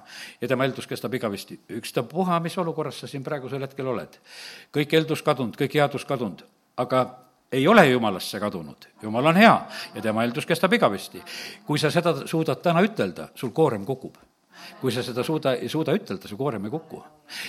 Speaker 1: ja tema eeldus kestab igavesti, ükstapuha, mis olukorras sa siin praegusel hetkel oled. kõik eeldus kadunud, kõik headus kadunud, aga ei ole jumalasse kadunud, jumal on hea ja tema eeldus kestab igavesti. kui sa seda suudad täna ütelda, sul koorem kukub kui sa seda suuda, ei suuda ütelda, su koorem ei kuku.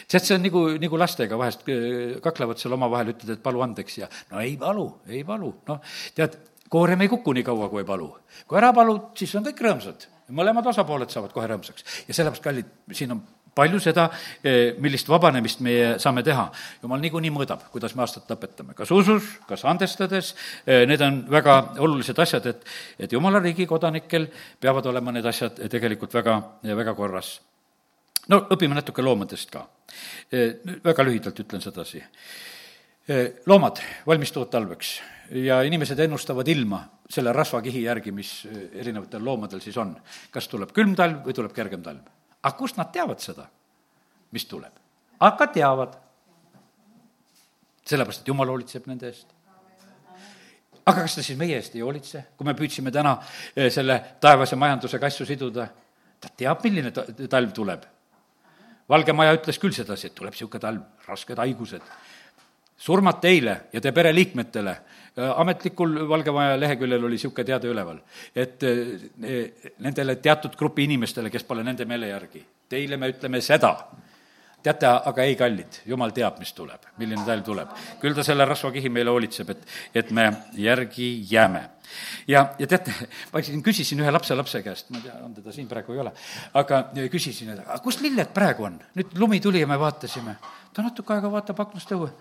Speaker 1: tead, see on nagu, nagu lastega vahest äh, kaklevad seal omavahel, ütled, et palu andeks ja no ei palu, ei palu, noh, tead, koorem ei kuku nii kaua, kui ei palu. kui ära palud, siis on kõik rõõmsad. mõlemad osapooled saavad kohe rõõmsaks. ja sellepärast, kallid, siin on palju seda, eh, millist vabanemist meie saame teha. jumal niikuinii mõõdab, kuidas me aastat lõpetame, kas usus, kas andestades, eh, need on väga olulised asjad, et, et jumala riigi kodanikel peavad olema need asjad tegelikult väga, väga korras. no õpime natuke loomadest ka. Eh, väga lühidalt ütlen sedasi. loomad valmistuvad talveks ja inimesed ennustavad ilma selle rasvakihi järgi, mis erinevatel loomadel siis on. kas tuleb külm talv või tuleb kergem talv aga kust nad teavad seda, mis tuleb? aga teavad. sellepärast, et jumal hoolitseb nende eest. aga kas ta siis meie eest ei hoolitse, kui me püüdsime täna eh, selle taevase majandusega asju siduda? ta teab, milline ta-, talv tuleb. Valge Maja ütles küll sedasi, et tuleb niisugune talv, rasked haigused, surmad teile ja te pereliikmetele Äh, ametlikul Valge Maja leheküljel oli niisugune teade üleval, et äh, nendele teatud grupi inimestele, kes pole nende meele järgi, teile me ütleme seda, teate, aga ei, kallid, jumal teab, mis tuleb, milline talv tuleb. küll ta selle rasvakihi meile hoolitseb, et, et me järgi jääme. ja, ja teate, ma siin küsisin ühe lapselapse käest, ma ei tea, on teda siin praegu ei ole, aga küsisin, et aga kus lilled praegu on? nüüd lumi tuli ja me vaatasime. ta natuke aega vaatab aknast õue.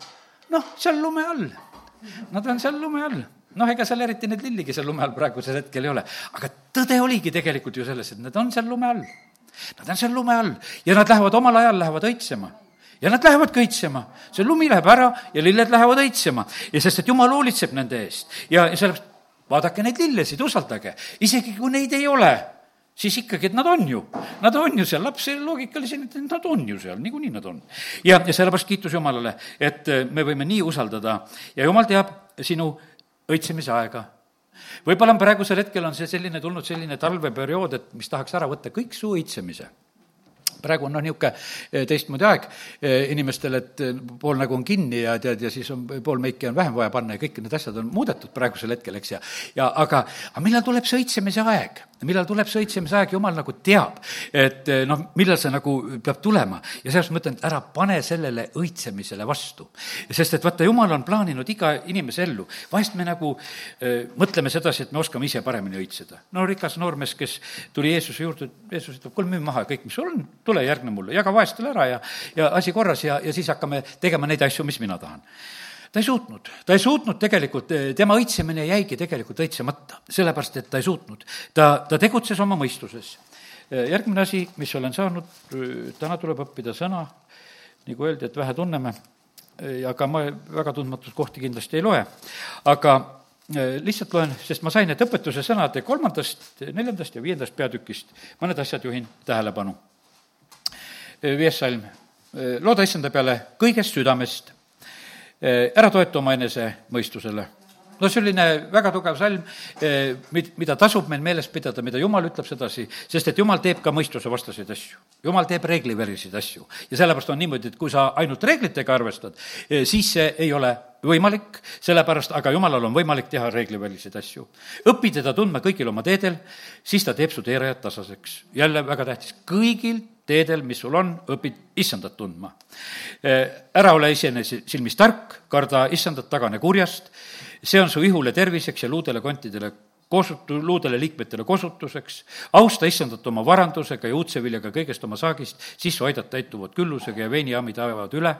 Speaker 1: Noh, seal lume all. Nad on seal lume all. noh, ega seal eriti neid lilligi seal lume all praegusel hetkel ei ole. aga tõde oligi tegelikult ju selles, et nad on seal lume all. Nad on seal lume all. Ja nad lähevad omal ajal, lähevad õitsema. Ja nad lähevad kõitsema, see lumi läheb ära ja lilled lähevad õitsema. Ja sest, et jumal hoolitseb nende eest. Ja, ja sellepärast vaadake neid lillesid, usaldage, isegi kui neid ei ole siis ikkagi, et nad on ju, nad on ju seal, lapse loogika oli selline, et nad on ju seal, niikuinii nad on. ja, ja sellepärast kiitus Jumalale, et äh, me võime nii usaldada ja Jumal teab sinu õitsemise aega. võib-olla on praegusel hetkel on see selline, tulnud selline talveperiood, et mis tahaks ära võtta kõik su õitsemise praegu on noh, niisugune eh, teistmoodi aeg eh, inimestel, et eh, pool nägu on kinni ja tead, ja siis on, pool meiki on vähem vaja panna ja kõik need asjad on muudetud praegusel hetkel, eks, ja ja aga, aga millal tuleb see õitsemise aeg? Millal tuleb see õitsemise aeg, jumal nagu teab, et noh, millal see nagu peab tulema. ja sellepärast ma ütlen, et ära pane sellele õitsemisele vastu. sest et vaata, jumal on plaaninud iga inimese ellu. vahest me nagu äh, mõtleme sedasi, et me oskame ise paremini õitseda. no rikas noormees, kes tuli Jeesuse juurde, Jeesus ütleb, kuule, müü maha kõik, mis sul on, tule järgne mulle, jaga vaestele ära ja, ja asi korras ja, ja siis hakkame tegema neid asju, mis mina tahan ta ei suutnud, ta ei suutnud tegelikult, tema õitsemine jäigi tegelikult õitsemata, sellepärast et ta ei suutnud. ta, ta tegutses oma mõistuses. järgmine asi, mis olen saanud, täna tuleb õppida sõna, nagu öeldi, et vähe tunneme, aga ma väga tundmatud kohti kindlasti ei loe, aga lihtsalt loen, sest ma sain need õpetuse sõnade kolmandast, neljandast ja viiendast peatükist, mõned asjad juhin tähelepanu viies salm. looda issanda peale kõigest südamest, ära toeta oma enese mõistusele no selline väga tugev salm, eh, mid-, mida tasub meil meeles pidada, mida Jumal ütleb sedasi, sest et Jumal teeb ka mõistusevastaseid asju. Jumal teeb reegliväliseid asju ja sellepärast on niimoodi, et kui sa ainult reeglitega arvestad, eh, siis see ei ole võimalik, sellepärast aga Jumalal on võimalik teha reegliväliseid asju. õpi teda tundma kõigil oma teedel, siis ta teeb su teerajad tasaseks. jälle väga tähtis, kõigil teedel, mis sul on, õpid issandat tundma. Eh, ära ole iseenese silmis tark, karda issandat, tagane kurjast see on su ihule terviseks ja luudele kontidele kosutu-, luudele liikmetele kosutuseks, austa issandat oma varandusega ja uudseviljaga kõigest oma saagist, siis su aidad täituvad küllusega ja veinijaamid ajavad üle.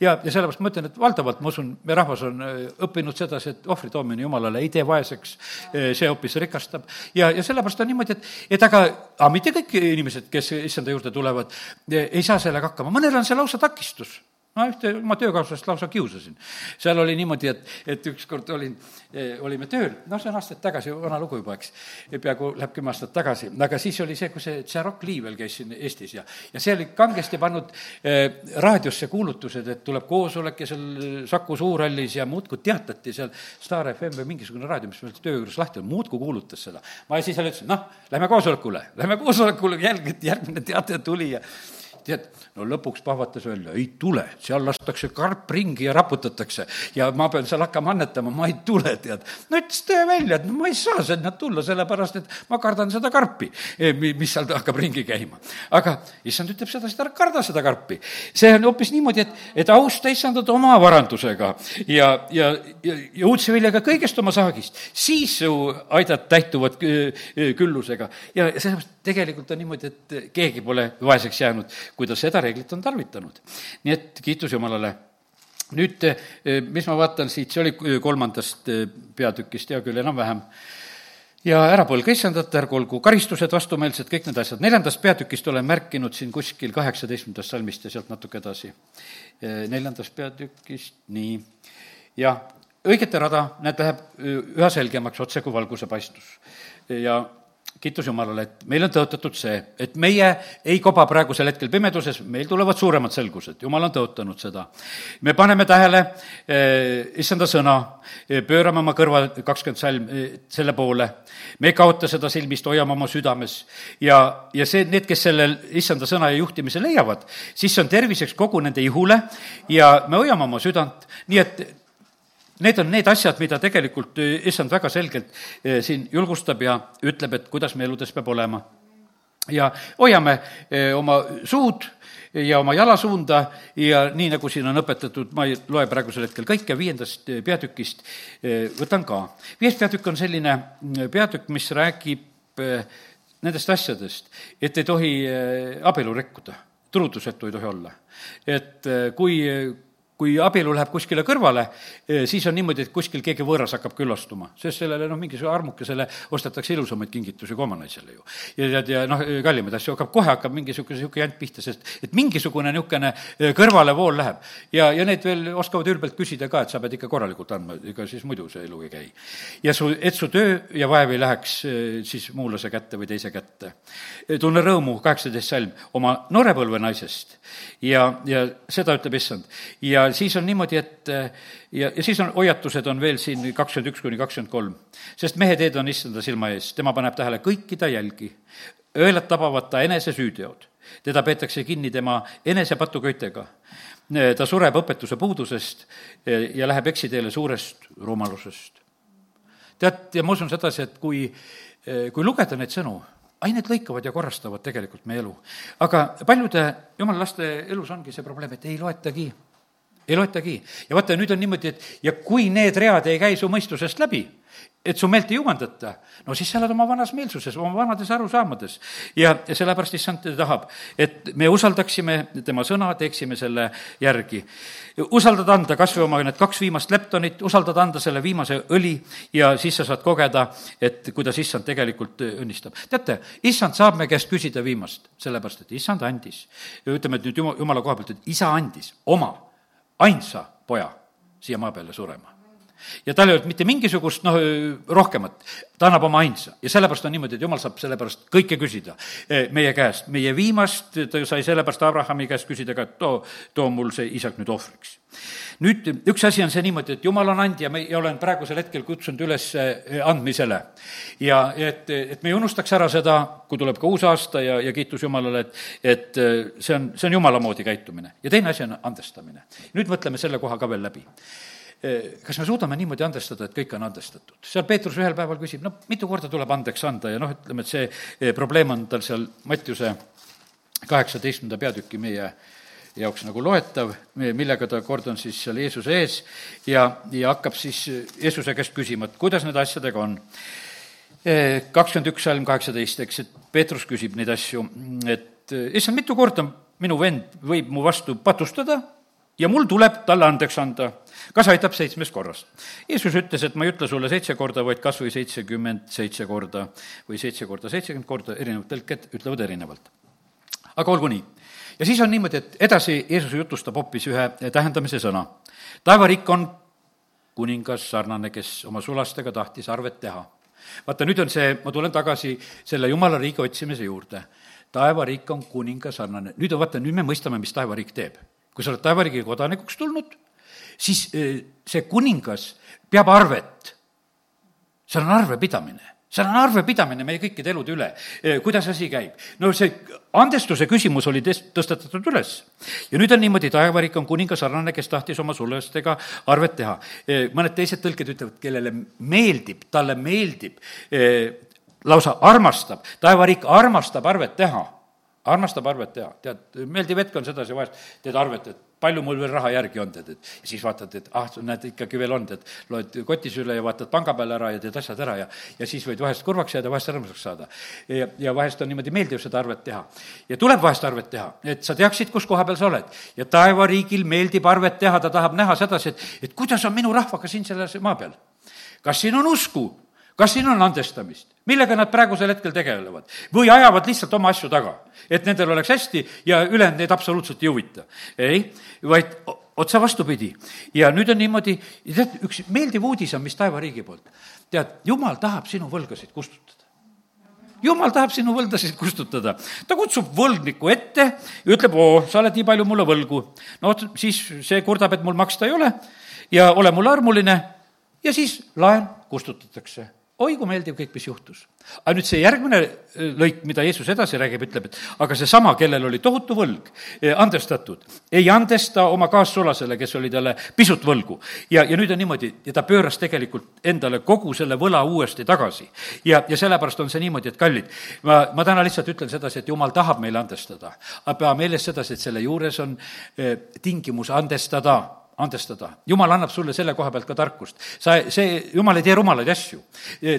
Speaker 1: ja, ja sellepärast ma ütlen, et valdavalt ma usun, meie rahvas on äh, õppinud sedasi, et ohvri toomine Jumalale ei tee vaeseks, äh, see hoopis rikastab. ja, ja sellepärast on niimoodi, et, et aga, aga mitte kõik inimesed, kes issanda juurde tulevad, äh, ei saa sellega hakkama, mõnel on see lausa takistus ma ühte oma töökaaslast lausa kiusasin. seal oli niimoodi, et, et ükskord olin, eh, olime tööl, noh, see on aastaid tagasi, vana lugu juba, eks, peaaegu läheb kümme aastat tagasi, aga siis oli see, kui see Tšarok Lee veel käis siin Eestis ja, ja see oli kangesti pannud eh, raadiosse kuulutused, et tuleb koosolek ja seal Saku Suurhallis ja muudkui teatati seal Star FM või mingisugune raadio, mis meil töö juures lahti on, muudkui kuulutas seda. ma siis seal ütlesin, noh, lähme koosolekule, lähme koosolekule, jälg-, järgmine teade tuli ja tead, no lõpuks pahvatas välja, ei tule, seal lastakse karp ringi ja raputatakse ja ma pean seal hakkama annetama, ma ei tule, tead. no ütles tõe välja, et no ma ei saa sinna tulla, sellepärast et ma kardan seda karpi, e, mis seal hakkab ringi käima. aga issand ütleb sedasi, et ära karda seda karpi. see on hoopis niimoodi, et, et austa issandat oma varandusega ja, ja, ja, ja uudse viljaga kõigest oma saagist, siis su aidad täituvad küllusega ja sellepärast tegelikult on niimoodi, et keegi pole vaeseks jäänud kui ta seda reeglit on tarvitanud. nii et kiitus Jumalale nüüd, eh, mis ma vaatan siit, see oli kolmandast eh, peatükist, hea küll, enam-vähem, ja ära põlga issandat, ärgu olgu karistused vastumeelsed, kõik need asjad. neljandast peatükist olen märkinud siin kuskil kaheksateistkümnendast salmist ja sealt natuke edasi. Eh, neljandast peatükist, nii, jah, õigete rada, näed, läheb üha selgemaks, otse kui valguse paistus. ja kiitus Jumalale, et meil on tõotatud see, et meie ei koba praegusel hetkel pimeduses, meil tulevad suuremad selgused, Jumal on tõotanud seda. me paneme tähele eh, issanda sõna, eh, pöörame oma kõrva, kakskümmend salm, eh, selle poole, me ei kaota seda silmist, hoiame oma südames. Ja, ja see, need, kes sellel issanda sõna ja juhtimise leiavad, siis see on terviseks kogu nende ihule ja me hoiame oma südant, nii et Need on need asjad, mida tegelikult eh, issand väga selgelt eh, siin julgustab ja ütleb, et kuidas meie eludes peab olema. ja hoiame eh, oma suud ja oma jalasuunda ja nii, nagu siin on õpetatud, ma ei loe praegusel hetkel kõike, viiendast peatükist võtan ka. viies peatükk on selline mm, peatükk, mis räägib nendest asjadest, et ei tohi abielu rikkuda, truudusetu ei tohi olla. et kui kui abielu läheb kuskile kõrvale, eh, siis on niimoodi, et kuskil keegi võõras hakkab küllastuma, sest sellele noh, mingisugune armukesele ostetakse ilusamaid kingitusi kui oma naisele ju. ja tead, ja noh, kallimaid asju hakkab, kohe hakkab mingisugune niisugune jant pihta, sest et mingisugune niisugune eh, kõrvalevool läheb. ja, ja need veel oskavad ülbelt küsida ka, et sa pead ikka korralikult andma, ega siis muidu see elu ei käi. ja su, et su töö ja vaev ei läheks eh, siis muulase kätte või teise kätte. tunne rõõmu, kaheksateist salm, oma noorepõlve naisest ja, ja seda ütleb issand. ja siis on niimoodi, et ja, ja siis on, hoiatused on veel siin kakskümmend üks kuni kakskümmend kolm. sest mehe teed on issanda silma ees, tema paneb tähele kõiki ta jälgi. õelad tabavad ta enese süüteod, teda peetakse kinni tema enese patuköitega. ta sureb õpetuse puudusest ja läheb eksiteele suurest rumalusest. tead, ja ma usun sedasi, et kui, kui lugeda neid sõnu, ai, need lõikavad ja korrastavad tegelikult meie elu. aga paljude jumala laste elus ongi see probleem, et ei loetagi, ei loetagi. ja vaata, nüüd on niimoodi, et ja kui need read ei käi su mõistusest läbi, et su meelt ei jumandata, no siis sa oled oma vanas meelsuses, oma vanades arusaamades. ja, ja sellepärast issand tahab, et me usaldaksime tema sõna, teeksime selle järgi. usaldad anda kas või oma need kaks viimast leptonit, usaldad anda selle viimase õli ja siis sa saad kogeda, et kuidas issand tegelikult õnnistab. teate, issand saab me käest küsida viimast, sellepärast et issand andis. ütleme, et nüüd jumala koha pealt, et isa andis oma ainsa poja siia maa peale surema ja tal ei olnud mitte mingisugust noh, rohkemat, ta annab oma ainsa ja sellepärast on niimoodi, et jumal saab sellepärast kõike küsida e, meie käest. meie viimast ta sai sellepärast Abrahami käest küsida ka, et too, too mul see isak nüüd ohvriks. nüüd üks asi on see niimoodi, et jumal on andja, me, ja olen praegusel hetkel kutsunud üles e, andmisele. ja et, et me ei unustaks ära seda, kui tuleb ka uus aasta ja, ja kiitus Jumalale, et, et e, see on, see on Jumala moodi käitumine. ja teine asi on andestamine. nüüd mõtleme selle koha ka veel läbi Eh, kas me suudame niimoodi andestada, et kõik on andestatud? seal Peetrus ühel päeval küsib, no mitu korda tuleb andeks anda ja noh, ütleme, et see eh, probleem on tal seal Mattiuse kaheksateistkümnenda peatüki meie jaoks nagu loetav, millega ta kord on siis seal Jeesuse ees ja, ja hakkab siis Jeesuse käest küsima, et kuidas nende asjadega on. Eh, kakskümmend üks salm kaheksateist, eks, et Peetrus küsib neid asju, et issand, mitu korda minu vend võib mu vastu patustada ja mul tuleb talle andeks anda. Kas aitab seitsmes korras? Jeesus ütles, et ma ei ütle sulle seitse korda, vaid kas või seitsekümmend seitse korda või seitse korda seitsekümmend korda, erinevad tõlked ütlevad erinevalt. aga olgu nii. ja siis on niimoodi, et edasi Jeesus jutustab hoopis ühe tähendamise sõna. taevariik on kuningas sarnane, kes oma sulastega tahtis arvet teha. vaata, nüüd on see, ma tulen tagasi selle jumala riigi otsimise juurde. taevariik on kuninga sarnane, nüüd on vaata, nüüd me mõistame, mis taevariik teeb kui sa oled taevariigi kodanikuks tulnud, siis eh, see kuningas peab arvet. seal on arvepidamine seal on arvepidamine meie kõikide elude üle. Eh, kuidas asi käib? no see andestuse küsimus oli test-, tõstatatud üles. ja nüüd on niimoodi, taevariik on kuninga sarnane, kes tahtis oma sulastega arvet teha. Eh, mõned teised tõlked ütlevad, kellele meeldib, talle meeldib, lausa armastab, taevariik armastab arvet teha armastab arvet teha, tead, meeldiv hetk on sedasi vahest, teed arvet, et palju mul veel raha järgi on, tead, et siis vaatad, et ah, näed, ikkagi veel on, tead, loed kotis üle ja vaatad panga peale ära ja teed asjad ära ja ja siis võid vahest kurvaks jääda, vahest rõõmsaks saada. ja, ja vahest on niimoodi meeldiv seda arvet teha. ja tuleb vahest arvet teha, et sa teaksid, kus koha peal sa oled. ja taevariigil meeldib arvet teha, ta tahab näha sedasi, et, et kuidas on minu rahvaga siin selles maa peal. kas siin on usku? Kas siin on andestamist? millega nad praegusel hetkel tegelevad? või ajavad lihtsalt oma asju taga, et nendel oleks hästi ja ülejäänud neid absoluutselt ei huvita. ei, vaid otse vastupidi. ja nüüd on niimoodi, tead, üks meeldiv uudis on, mis taevariigi poolt. tead, jumal tahab sinu võlgasid kustutada jumal tahab sinu võldasid kustutada. ta kutsub võlgniku ette ja ütleb, oo, sa oled nii palju mulle võlgu. no siis see kurdab, et mul maksta ei ole ja ole mulle armuline ja siis laen kustutatakse oi kui meeldiv kõik, mis juhtus. aga nüüd see järgmine äh, lõik, mida Jeesus edasi räägib, ütleb, et aga seesama, kellel oli tohutu võlg, äh, andestatud, ei andesta oma kaassulasele, kes oli talle pisut võlgu. ja, ja nüüd on niimoodi, ja ta pööras tegelikult endale kogu selle võla uuesti tagasi. ja, ja sellepärast on see niimoodi, et kallid, ma, ma täna lihtsalt ütlen sedasi, et jumal tahab meile andestada. aga pea meeles sedasi, et selle juures on eh, tingimus andestada andestada. jumal annab sulle selle koha pealt ka tarkust. sa, see, jumal ei tee rumalaid asju.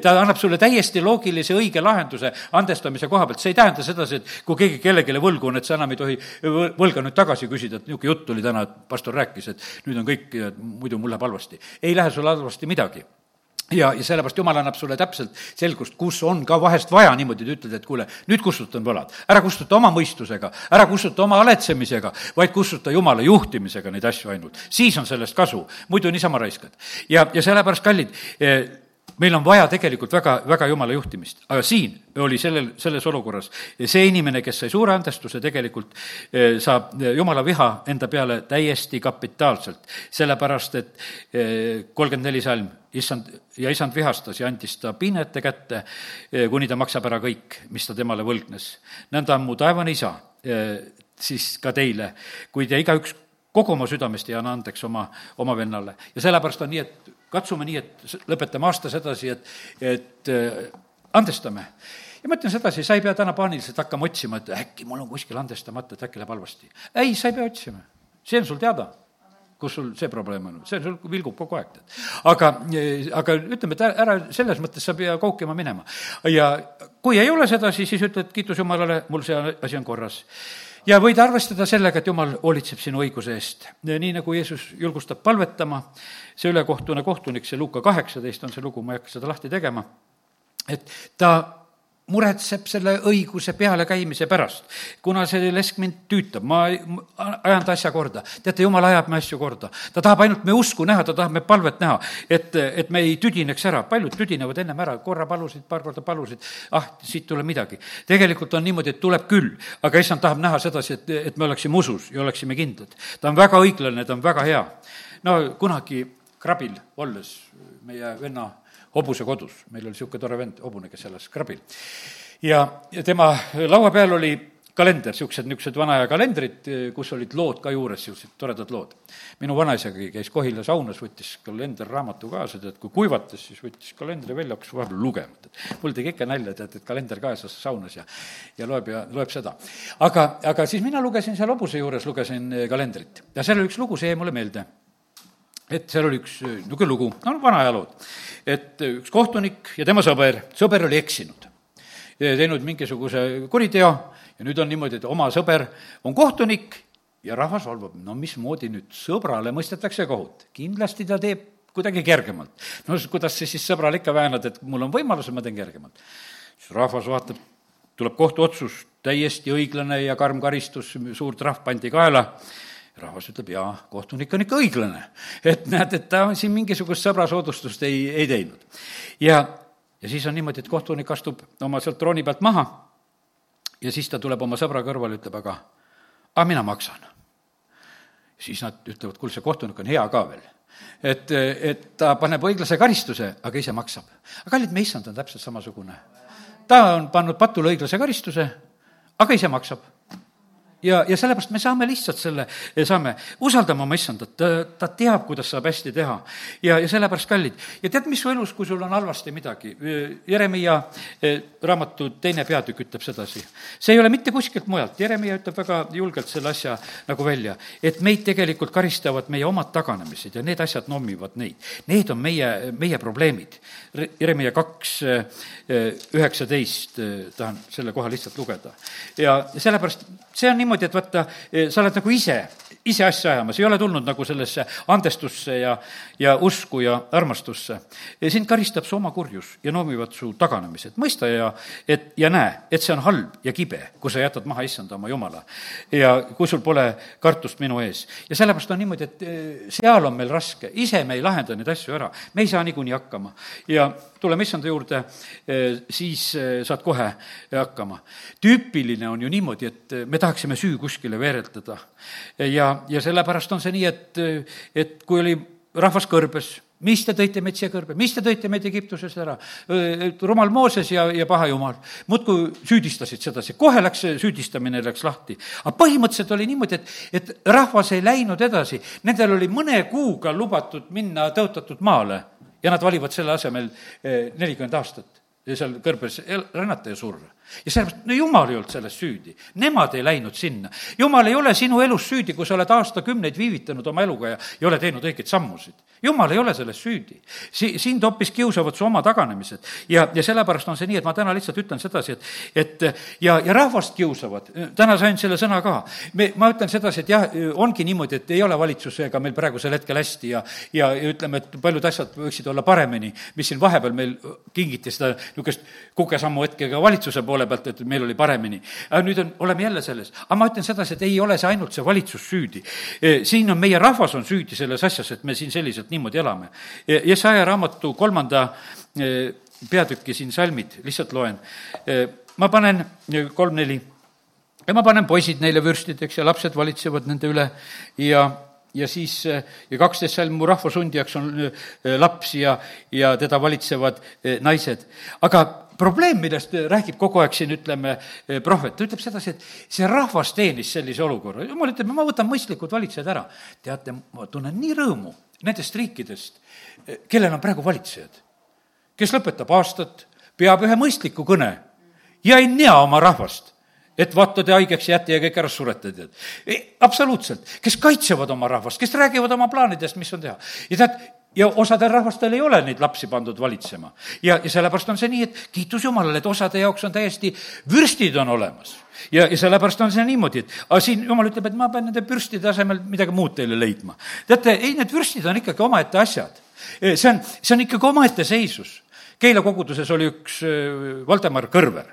Speaker 1: ta annab sulle täiesti loogilise õige lahenduse andestamise koha pealt, see ei tähenda sedasi, et kui keegi kellelegi võlgu on, et sa enam ei tohi võlga nüüd tagasi küsida, et niisugune jutt tuli täna, et pastor rääkis, et nüüd on kõik, muidu mul läheb halvasti. ei lähe sul halvasti midagi ja, ja sellepärast Jumal annab sulle täpselt selgust, kus on ka vahest vaja niimoodi, et ütled, et kuule, nüüd kustutan võlad. ära kustuta oma mõistusega, ära kustuta oma aletsemisega, vaid kustuta Jumala juhtimisega neid asju ainult. siis on sellest kasu, muidu niisama raiskad. ja, ja sellepärast, kallid, eh, meil on vaja tegelikult väga, väga jumala juhtimist, aga siin oli sellel, selles olukorras see inimene, kes sai suure andestuse, tegelikult eh, saab jumala viha enda peale täiesti kapitaalselt, sellepärast et eh, kolmkümmend neli salm, issand, ja issand vihastas ja andis ta piinete kätte, eh, kuni ta maksab ära kõik, mis ta temale võlgnes. nõnda on mu taevane isa siis ka teile, kui te igaüks kogu oma südamest ei anna andeks oma, oma vennale. ja sellepärast on nii, et katsume nii, et lõpetame aasta sedasi, et, et äh, andestame. ja ma ütlen sedasi, sa ei pea täna paaniliselt hakkama otsima, et äkki mul on kuskil andestamata, et äkki läheb halvasti. ei, sa ei pea otsima, see on sul teada kus sul see probleem on, see sul vilgub kogu aeg, tead. aga, aga ütleme, et ära selles mõttes sa pea kaukima minema. ja kui ei ole sedasi, siis ütled, kiitus Jumalale, mul see asi on korras ja võid arvestada sellega, et jumal hoolitseb sinu õiguse eest. nii nagu Jeesus julgustab palvetama, see ülekohtune kohtunik, see Luuka kaheksateist on see lugu, ma ei hakka seda lahti tegema, et ta muretseb selle õiguse pealekäimise pärast. kuna see lesk mind tüütab, ma ajan ta asja korda. teate, jumal ajab me asju korda. ta tahab ainult meie usku näha, ta tahab meie palvet näha, et, et me ei tüdineks ära. paljud tüdinevad ennem ära, korra palusid, paar korda palusid, ah, siit ei tule midagi. tegelikult on niimoodi, et tuleb küll, aga issand tahab näha sedasi, et, et me oleksime usus ja oleksime kindlad. ta on väga õiglane, ta on väga hea. no kunagi krabil olles meie venna hobuse kodus, meil oli niisugune tore vend, hobune, kes elas krabil. ja, ja tema laua peal oli kalender, niisugused, niisugused vana aja kalendrid, kus olid lood ka juures, niisugused toredad lood. minu vanaisagi käis Kohila saunas, võttis kalenderraamatu kaasa, tead, kui kuivatas, siis võttis kalendri välja, hakkas vahepeal lugema, tead. mul tegi ikka nalja, tead, et kalender kaasas saunas ja, ja loeb ja loeb seda. aga, aga siis mina lugesin seal hobuse juures, lugesin kalendrit ja seal oli üks lugu, see jäi mulle meelde et seal oli üks äh, niisugune lugu, no vana ajalood, et äh, üks kohtunik ja tema sõber, sõber oli eksinud. teinud mingisuguse kuriteo ja nüüd on niimoodi, et oma sõber on kohtunik ja rahvas valvab, no mismoodi nüüd sõbrale mõistetakse kohut. kindlasti ta teeb kuidagi kergemalt. no kuidas sa siis sõbrale ikka väänad, et mul on võimalus ja ma teen kergemalt. siis rahvas vaatab, tuleb kohtuotsus, täiesti õiglane ja karm karistus, suur trahv pandi kaela rahvas ütleb, jaa, kohtunik on ikka õiglane. et näed, et ta siin mingisugust sõbrasoodustust ei, ei teinud. ja, ja siis on niimoodi, et kohtunik astub oma sealt trooni pealt maha ja siis ta tuleb oma sõbra kõrvale, ütleb, aga, aga mina maksan. siis nad ütlevad, kuule, see kohtunik on hea ka veel et, et ta paneb õiglase karistuse, aga ise maksab. aga kallid, meie issand on täpselt samasugune. ta on pannud patule õiglase karistuse, aga ise maksab ja, ja sellepärast me saame lihtsalt selle, saame, usaldama oma issandat, ta, ta teab, kuidas saab hästi teha. ja, ja sellepärast kallid. ja tead, mis su elus, kui sul on halvasti midagi, Jeremiah eh, raamatu teine peatükk ütleb sedasi. see ei ole mitte kuskilt mujalt, Jeremiah ütleb väga julgelt selle asja nagu välja, et meid tegelikult karistavad meie omad taganemised ja need asjad nommivad neid. Need on meie, meie probleemid. Jeremiah kaks eh, üheksateist, eh, tahan selle koha lihtsalt lugeda. ja sellepärast see on niimoodi, et vaata, eh, sa oled nagu ise, ise asja ajamas, ei ole tulnud nagu sellesse andestusse ja, ja usku ja armastusse. sind karistab su oma kurjus ja noomivad su taganemised. mõista ja, et, ja näe, et see on halb ja kibe, kui sa jätad maha issanda oma jumala. ja kui sul pole kartust minu ees. ja sellepärast on niimoodi, et eh, seal on meil raske, ise me ei lahenda neid asju ära, me ei saa niikuinii hakkama. ja tuleme issanda juurde, eh, siis saad kohe hakkama. tüüpiline on ju niimoodi, et me tahaksime süü kuskile veeretada. ja, ja sellepärast on see nii, et, et kui oli rahvas kõrbes, mis te tõite meid siia kõrbe, mis te tõite meid Egiptusest ära? rumal Mooses ja, ja paha jumal muudkui süüdistasid sedasi, kohe läks see süüdistamine läks lahti. aga põhimõtteliselt oli niimoodi, et, et rahvas ei läinud edasi, nendel oli mõne kuuga lubatud minna tõotatud maale ja nad valivad selle asemel eh, nelikümmend aastat ja seal kõrbes rännata ja surra ja sellepärast, no jumal ei olnud selles süüdi. Nemad ei läinud sinna. jumal ei ole sinu elus süüdi, kui sa oled aastakümneid viivitanud oma eluga ja ei ole teinud õigeid sammusid. jumal ei ole selles süüdi. Si-, sind hoopis kiusavad su oma taganemised. ja, ja sellepärast on see nii, et ma täna lihtsalt ütlen sedasi, et, et ja, ja rahvast kiusavad. täna sain selle sõna ka. me, ma ütlen sedasi, et jah, ongi niimoodi, et ei ole valitsusega meil praegusel hetkel hästi ja, ja, ja ütleme, et paljud asjad võiksid olla paremini, mis siin vahepeal meil kingiti seda niisugust kukesammu hetke ka valitsuse poole poole pealt, et meil oli paremini. aga nüüd on, oleme jälle selles. aga ma ütlen sedasi, et ei ole see ainult see valitsus süüdi. E, siin on meie rahvas on süüdi selles asjas, et me siin selliselt niimoodi elame. E, Jesaja raamatu kolmanda e, peatüki siin salmid, lihtsalt loen. ma panen kolm-neli ja ma panen poisid neile vürstideks ja lapsed valitsevad nende üle ja ja siis ja kaksteist salm, mu rahva sundijaks on laps ja, ja teda valitsevad naised. aga probleem, millest räägib kogu aeg siin, ütleme, prohvet, ta ütleb sedasi, et see rahvas teenis sellise olukorra, jumal ütleb, ma võtan mõistlikud valitsejad ära. teate, ma tunnen nii rõõmu nendest riikidest, kellel on praegu valitsejad, kes lõpetab aastat, peab ühe mõistliku kõne ja ei nea oma rahvast et vaata, te haigeks jääte ja kõik ära surete, tead. absoluutselt, kes kaitsevad oma rahvast, kes räägivad oma plaanidest, mis on teha. ja tead, ja osadel rahvastel ei ole neid lapsi pandud valitsema. ja, ja sellepärast on see nii, et kiitus Jumalale, et osade jaoks on täiesti, vürstid on olemas. ja, ja sellepärast on see niimoodi, et aga siin Jumal ütleb, et ma pean nende vürstide asemel midagi muud teile leidma. teate, ei, need vürstid on ikkagi omaette asjad. see on, see on ikkagi omaette seisus Keila koguduses oli üks äh, Valdemar Kõrver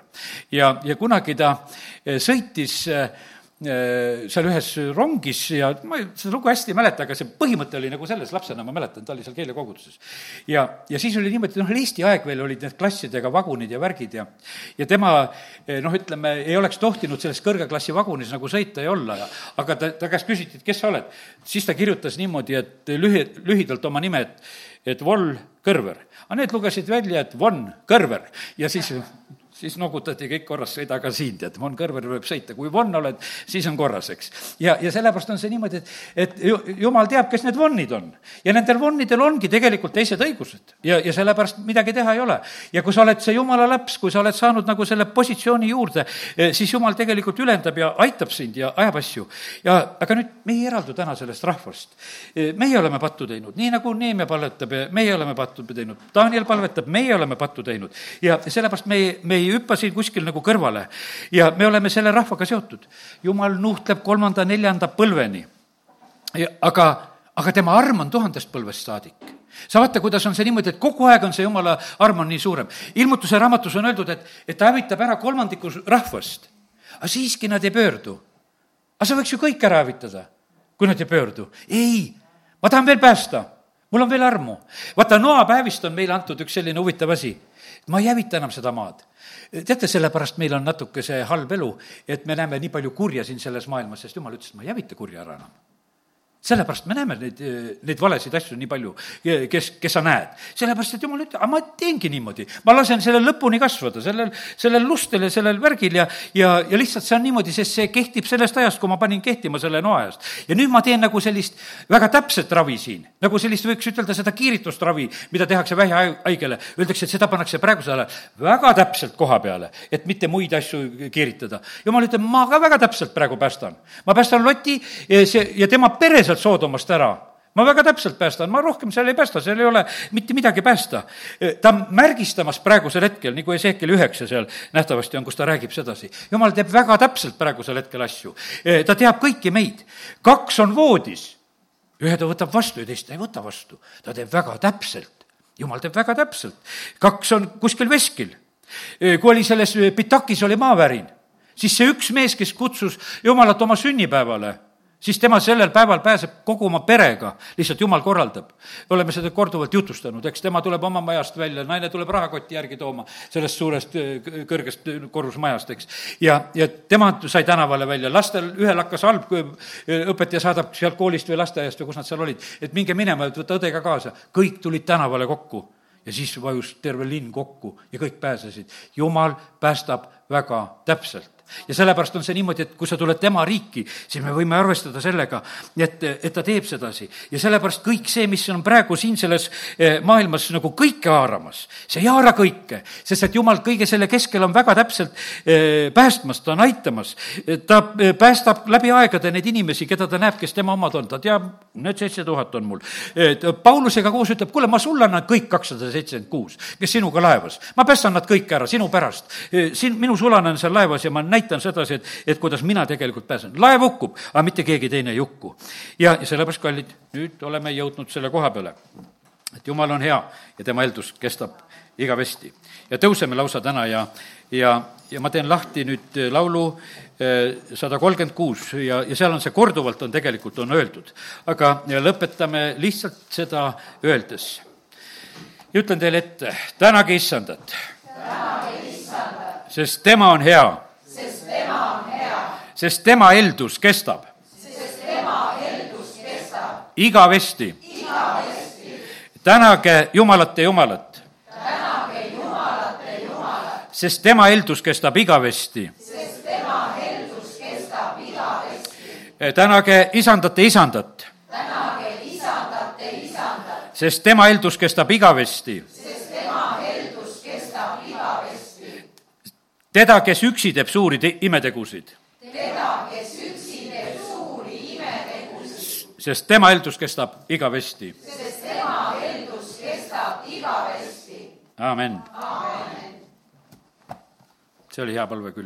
Speaker 1: ja, ja kunagi ta äh, sõitis Äh, seal ühes rongis ja ma seda lugu hästi ei mäleta, aga see põhimõte oli nagu selles, lapsena ma mäletan, ta oli seal Keila koguduses. ja, ja siis oli niimoodi, noh, Eesti aeg veel olid need klassidega vagunid ja värgid ja ja tema eh, noh, ütleme, ei oleks tohtinud selles kõrge klassi vagunis nagu sõita ja olla ja aga ta, ta käest küsiti, et kes sa oled. siis ta kirjutas niimoodi, et lühi, lühidalt oma nime, et, et Vol Kõrver. aga need lugesid välja, et Von Kõrver ja siis siis nogutati kõik korras, sõida ka siin, tead, Von Kõrver võib sõita, kui Von oled, siis on korras, eks. ja, ja sellepärast on see niimoodi, et, et jumal teab, kes need Vonid on. ja nendel Vonidel ongi tegelikult teised õigused ja, ja sellepärast midagi teha ei ole. ja kui sa oled see jumala laps, kui sa oled saanud nagu selle positsiooni juurde, eh, siis jumal tegelikult ülendab ja aitab sind ja ajab asju. ja aga nüüd meie ei eraldu täna sellest rahvast. Eh, meie oleme pattu teinud, nii nagu Neemia palvetab, meie oleme pattu teinud, Daniel palvetab, meie oleme pattu teinud ja sellepärast me me ei ei hüppa siin kuskil nagu kõrvale. ja me oleme selle rahvaga seotud. jumal nuhtleb kolmanda-neljanda põlveni. aga, aga tema arm on tuhandest põlvest saadik sa vaata, kuidas on see niimoodi, et kogu aeg on see jumala arm on nii suurem. ilmutuse raamatus on öeldud, et, et ta hävitab ära kolmandiku rahvast, aga siiski nad ei pöördu. aga sa võiks ju kõik ära hävitada, kui nad ei pöördu. ei, ma tahan veel päästa, mul on veel armu. vaata, noa päevist on meile antud üks selline huvitav asi. Ma ei hävita enam seda maad. Teate, sellepärast meil on natuke see halb elu, et me näeme nii palju kurja siin selles maailmas, sest jumal ütles, et ma ei hävita kurja ära enam sellepärast me näeme neid, neid valesid asju nii palju, kes, kes sa näed. sellepärast, et jumal ütleb, aga ma teengi niimoodi, ma lasen sellel lõpuni kasvada, sellel, sellel lustel ja sellel värgil ja, ja, ja lihtsalt see on niimoodi, sest see kehtib sellest ajast, kui ma panin kehtima selle noa ajast. ja nüüd ma teen nagu sellist väga täpset ravi siin, nagu sellist, võiks ütelda, seda kiiritust ravi, mida tehakse vähihaigele. Öeldakse, et seda pannakse praegusel ajal väga täpselt koha peale, et mitte muid asju kiiritada. jumal ütleb, ma ka väga täpselt praegu päästan. ma päästan Loti ja see, ja tema pere sealt Soodomast ära ma väga täpselt päästan, ma rohkem seal ei päästa, seal ei ole mitte midagi päästa. ta on märgistamas praegusel hetkel, nagu Ezekiel üheksa seal nähtavasti on, kus ta räägib sedasi. jumal teeb väga täpselt praegusel hetkel asju. ta teab kõiki meid. kaks on voodis, ühe ta võtab vastu ja teist ta ei võta vastu. ta teeb väga täpselt, jumal teeb väga täpselt. kaks on kuskil veskil. kui oli selles Pitakis oli maavärin, siis see üks mees, kes kutsus Jumalat oma sünnipäevale siis tema sellel päeval pääseb kogu oma perega, lihtsalt jumal korraldab. oleme seda korduvalt jutustanud, eks tema tuleb oma majast välja, naine tuleb rahakotti järgi tooma sellest suurest kõrgest korrusmajast, eks. ja, ja tema sai tänavale välja, lastel ühel hakkas halb, õpetaja saadab sealt koolist või lasteaiast või kus nad seal olid, et minge minema, et võta õde ka kaasa. kõik tulid tänavale kokku ja siis vajus terve linn kokku ja kõik pääsesid. jumal päästab väga täpselt ja sellepärast on see niimoodi, et kui sa tuled tema riiki, siis me võime arvestada sellega, et, et ta teeb sedasi. ja sellepärast kõik see, mis on praegu siin selles eh, maailmas nagu kõike haaramas, see ei haara kõike, sest et jumal kõige selle keskel on väga täpselt eh, päästmas, ta on aitamas. ta eh, päästab läbi aegade neid inimesi, keda ta näeb, kes tema omad on, ta teab, need seitse tuhat on mul. Paulusega koos ütleb, kuule, ma sulle annan kõik kakssada seitsekümmend kuus, kes sinuga laevas. ma päästan nad kõik ära sinu pärast. siin minu sulane on seal laevas ja ma näitan näitan sedasi, et, et kuidas mina tegelikult pääsen. laev hukkub, aga mitte keegi teine ei hukku. ja, ja sellepärast, kallid, nüüd oleme jõudnud selle koha peale, et jumal on hea ja tema eeldus kestab igavesti. ja tõuseme lausa täna ja, ja, ja ma teen lahti nüüd laulu eh, sada kolmkümmend kuus ja, ja seal on see korduvalt on tegelikult, on öeldud. aga lõpetame lihtsalt seda öeldes. ja ütlen teile ette, tänage issandat. sest tema on hea
Speaker 2: sest tema on hea.
Speaker 1: sest tema heldus kestab.
Speaker 2: sest tema heldus kestab.
Speaker 1: igavesti.
Speaker 2: igavesti.
Speaker 1: tänage Jumalat ja Jumalat.
Speaker 2: tänage Jumalat ja Jumalat.
Speaker 1: sest tema heldus kestab igavesti.
Speaker 2: sest tema heldus kestab igavesti.
Speaker 1: tänage isandat ja isandat.
Speaker 2: tänage isandat ja isandat.
Speaker 1: sest tema heldus kestab igavesti teda, kes üksi teeb suuri te-, imetegusid.
Speaker 2: teda, kes üksi teeb suuri imetegusid.
Speaker 1: sest tema heldus kestab igavesti.
Speaker 2: sest tema heldus kestab igavesti.
Speaker 1: amen,
Speaker 2: amen..
Speaker 1: see oli hea palve küll.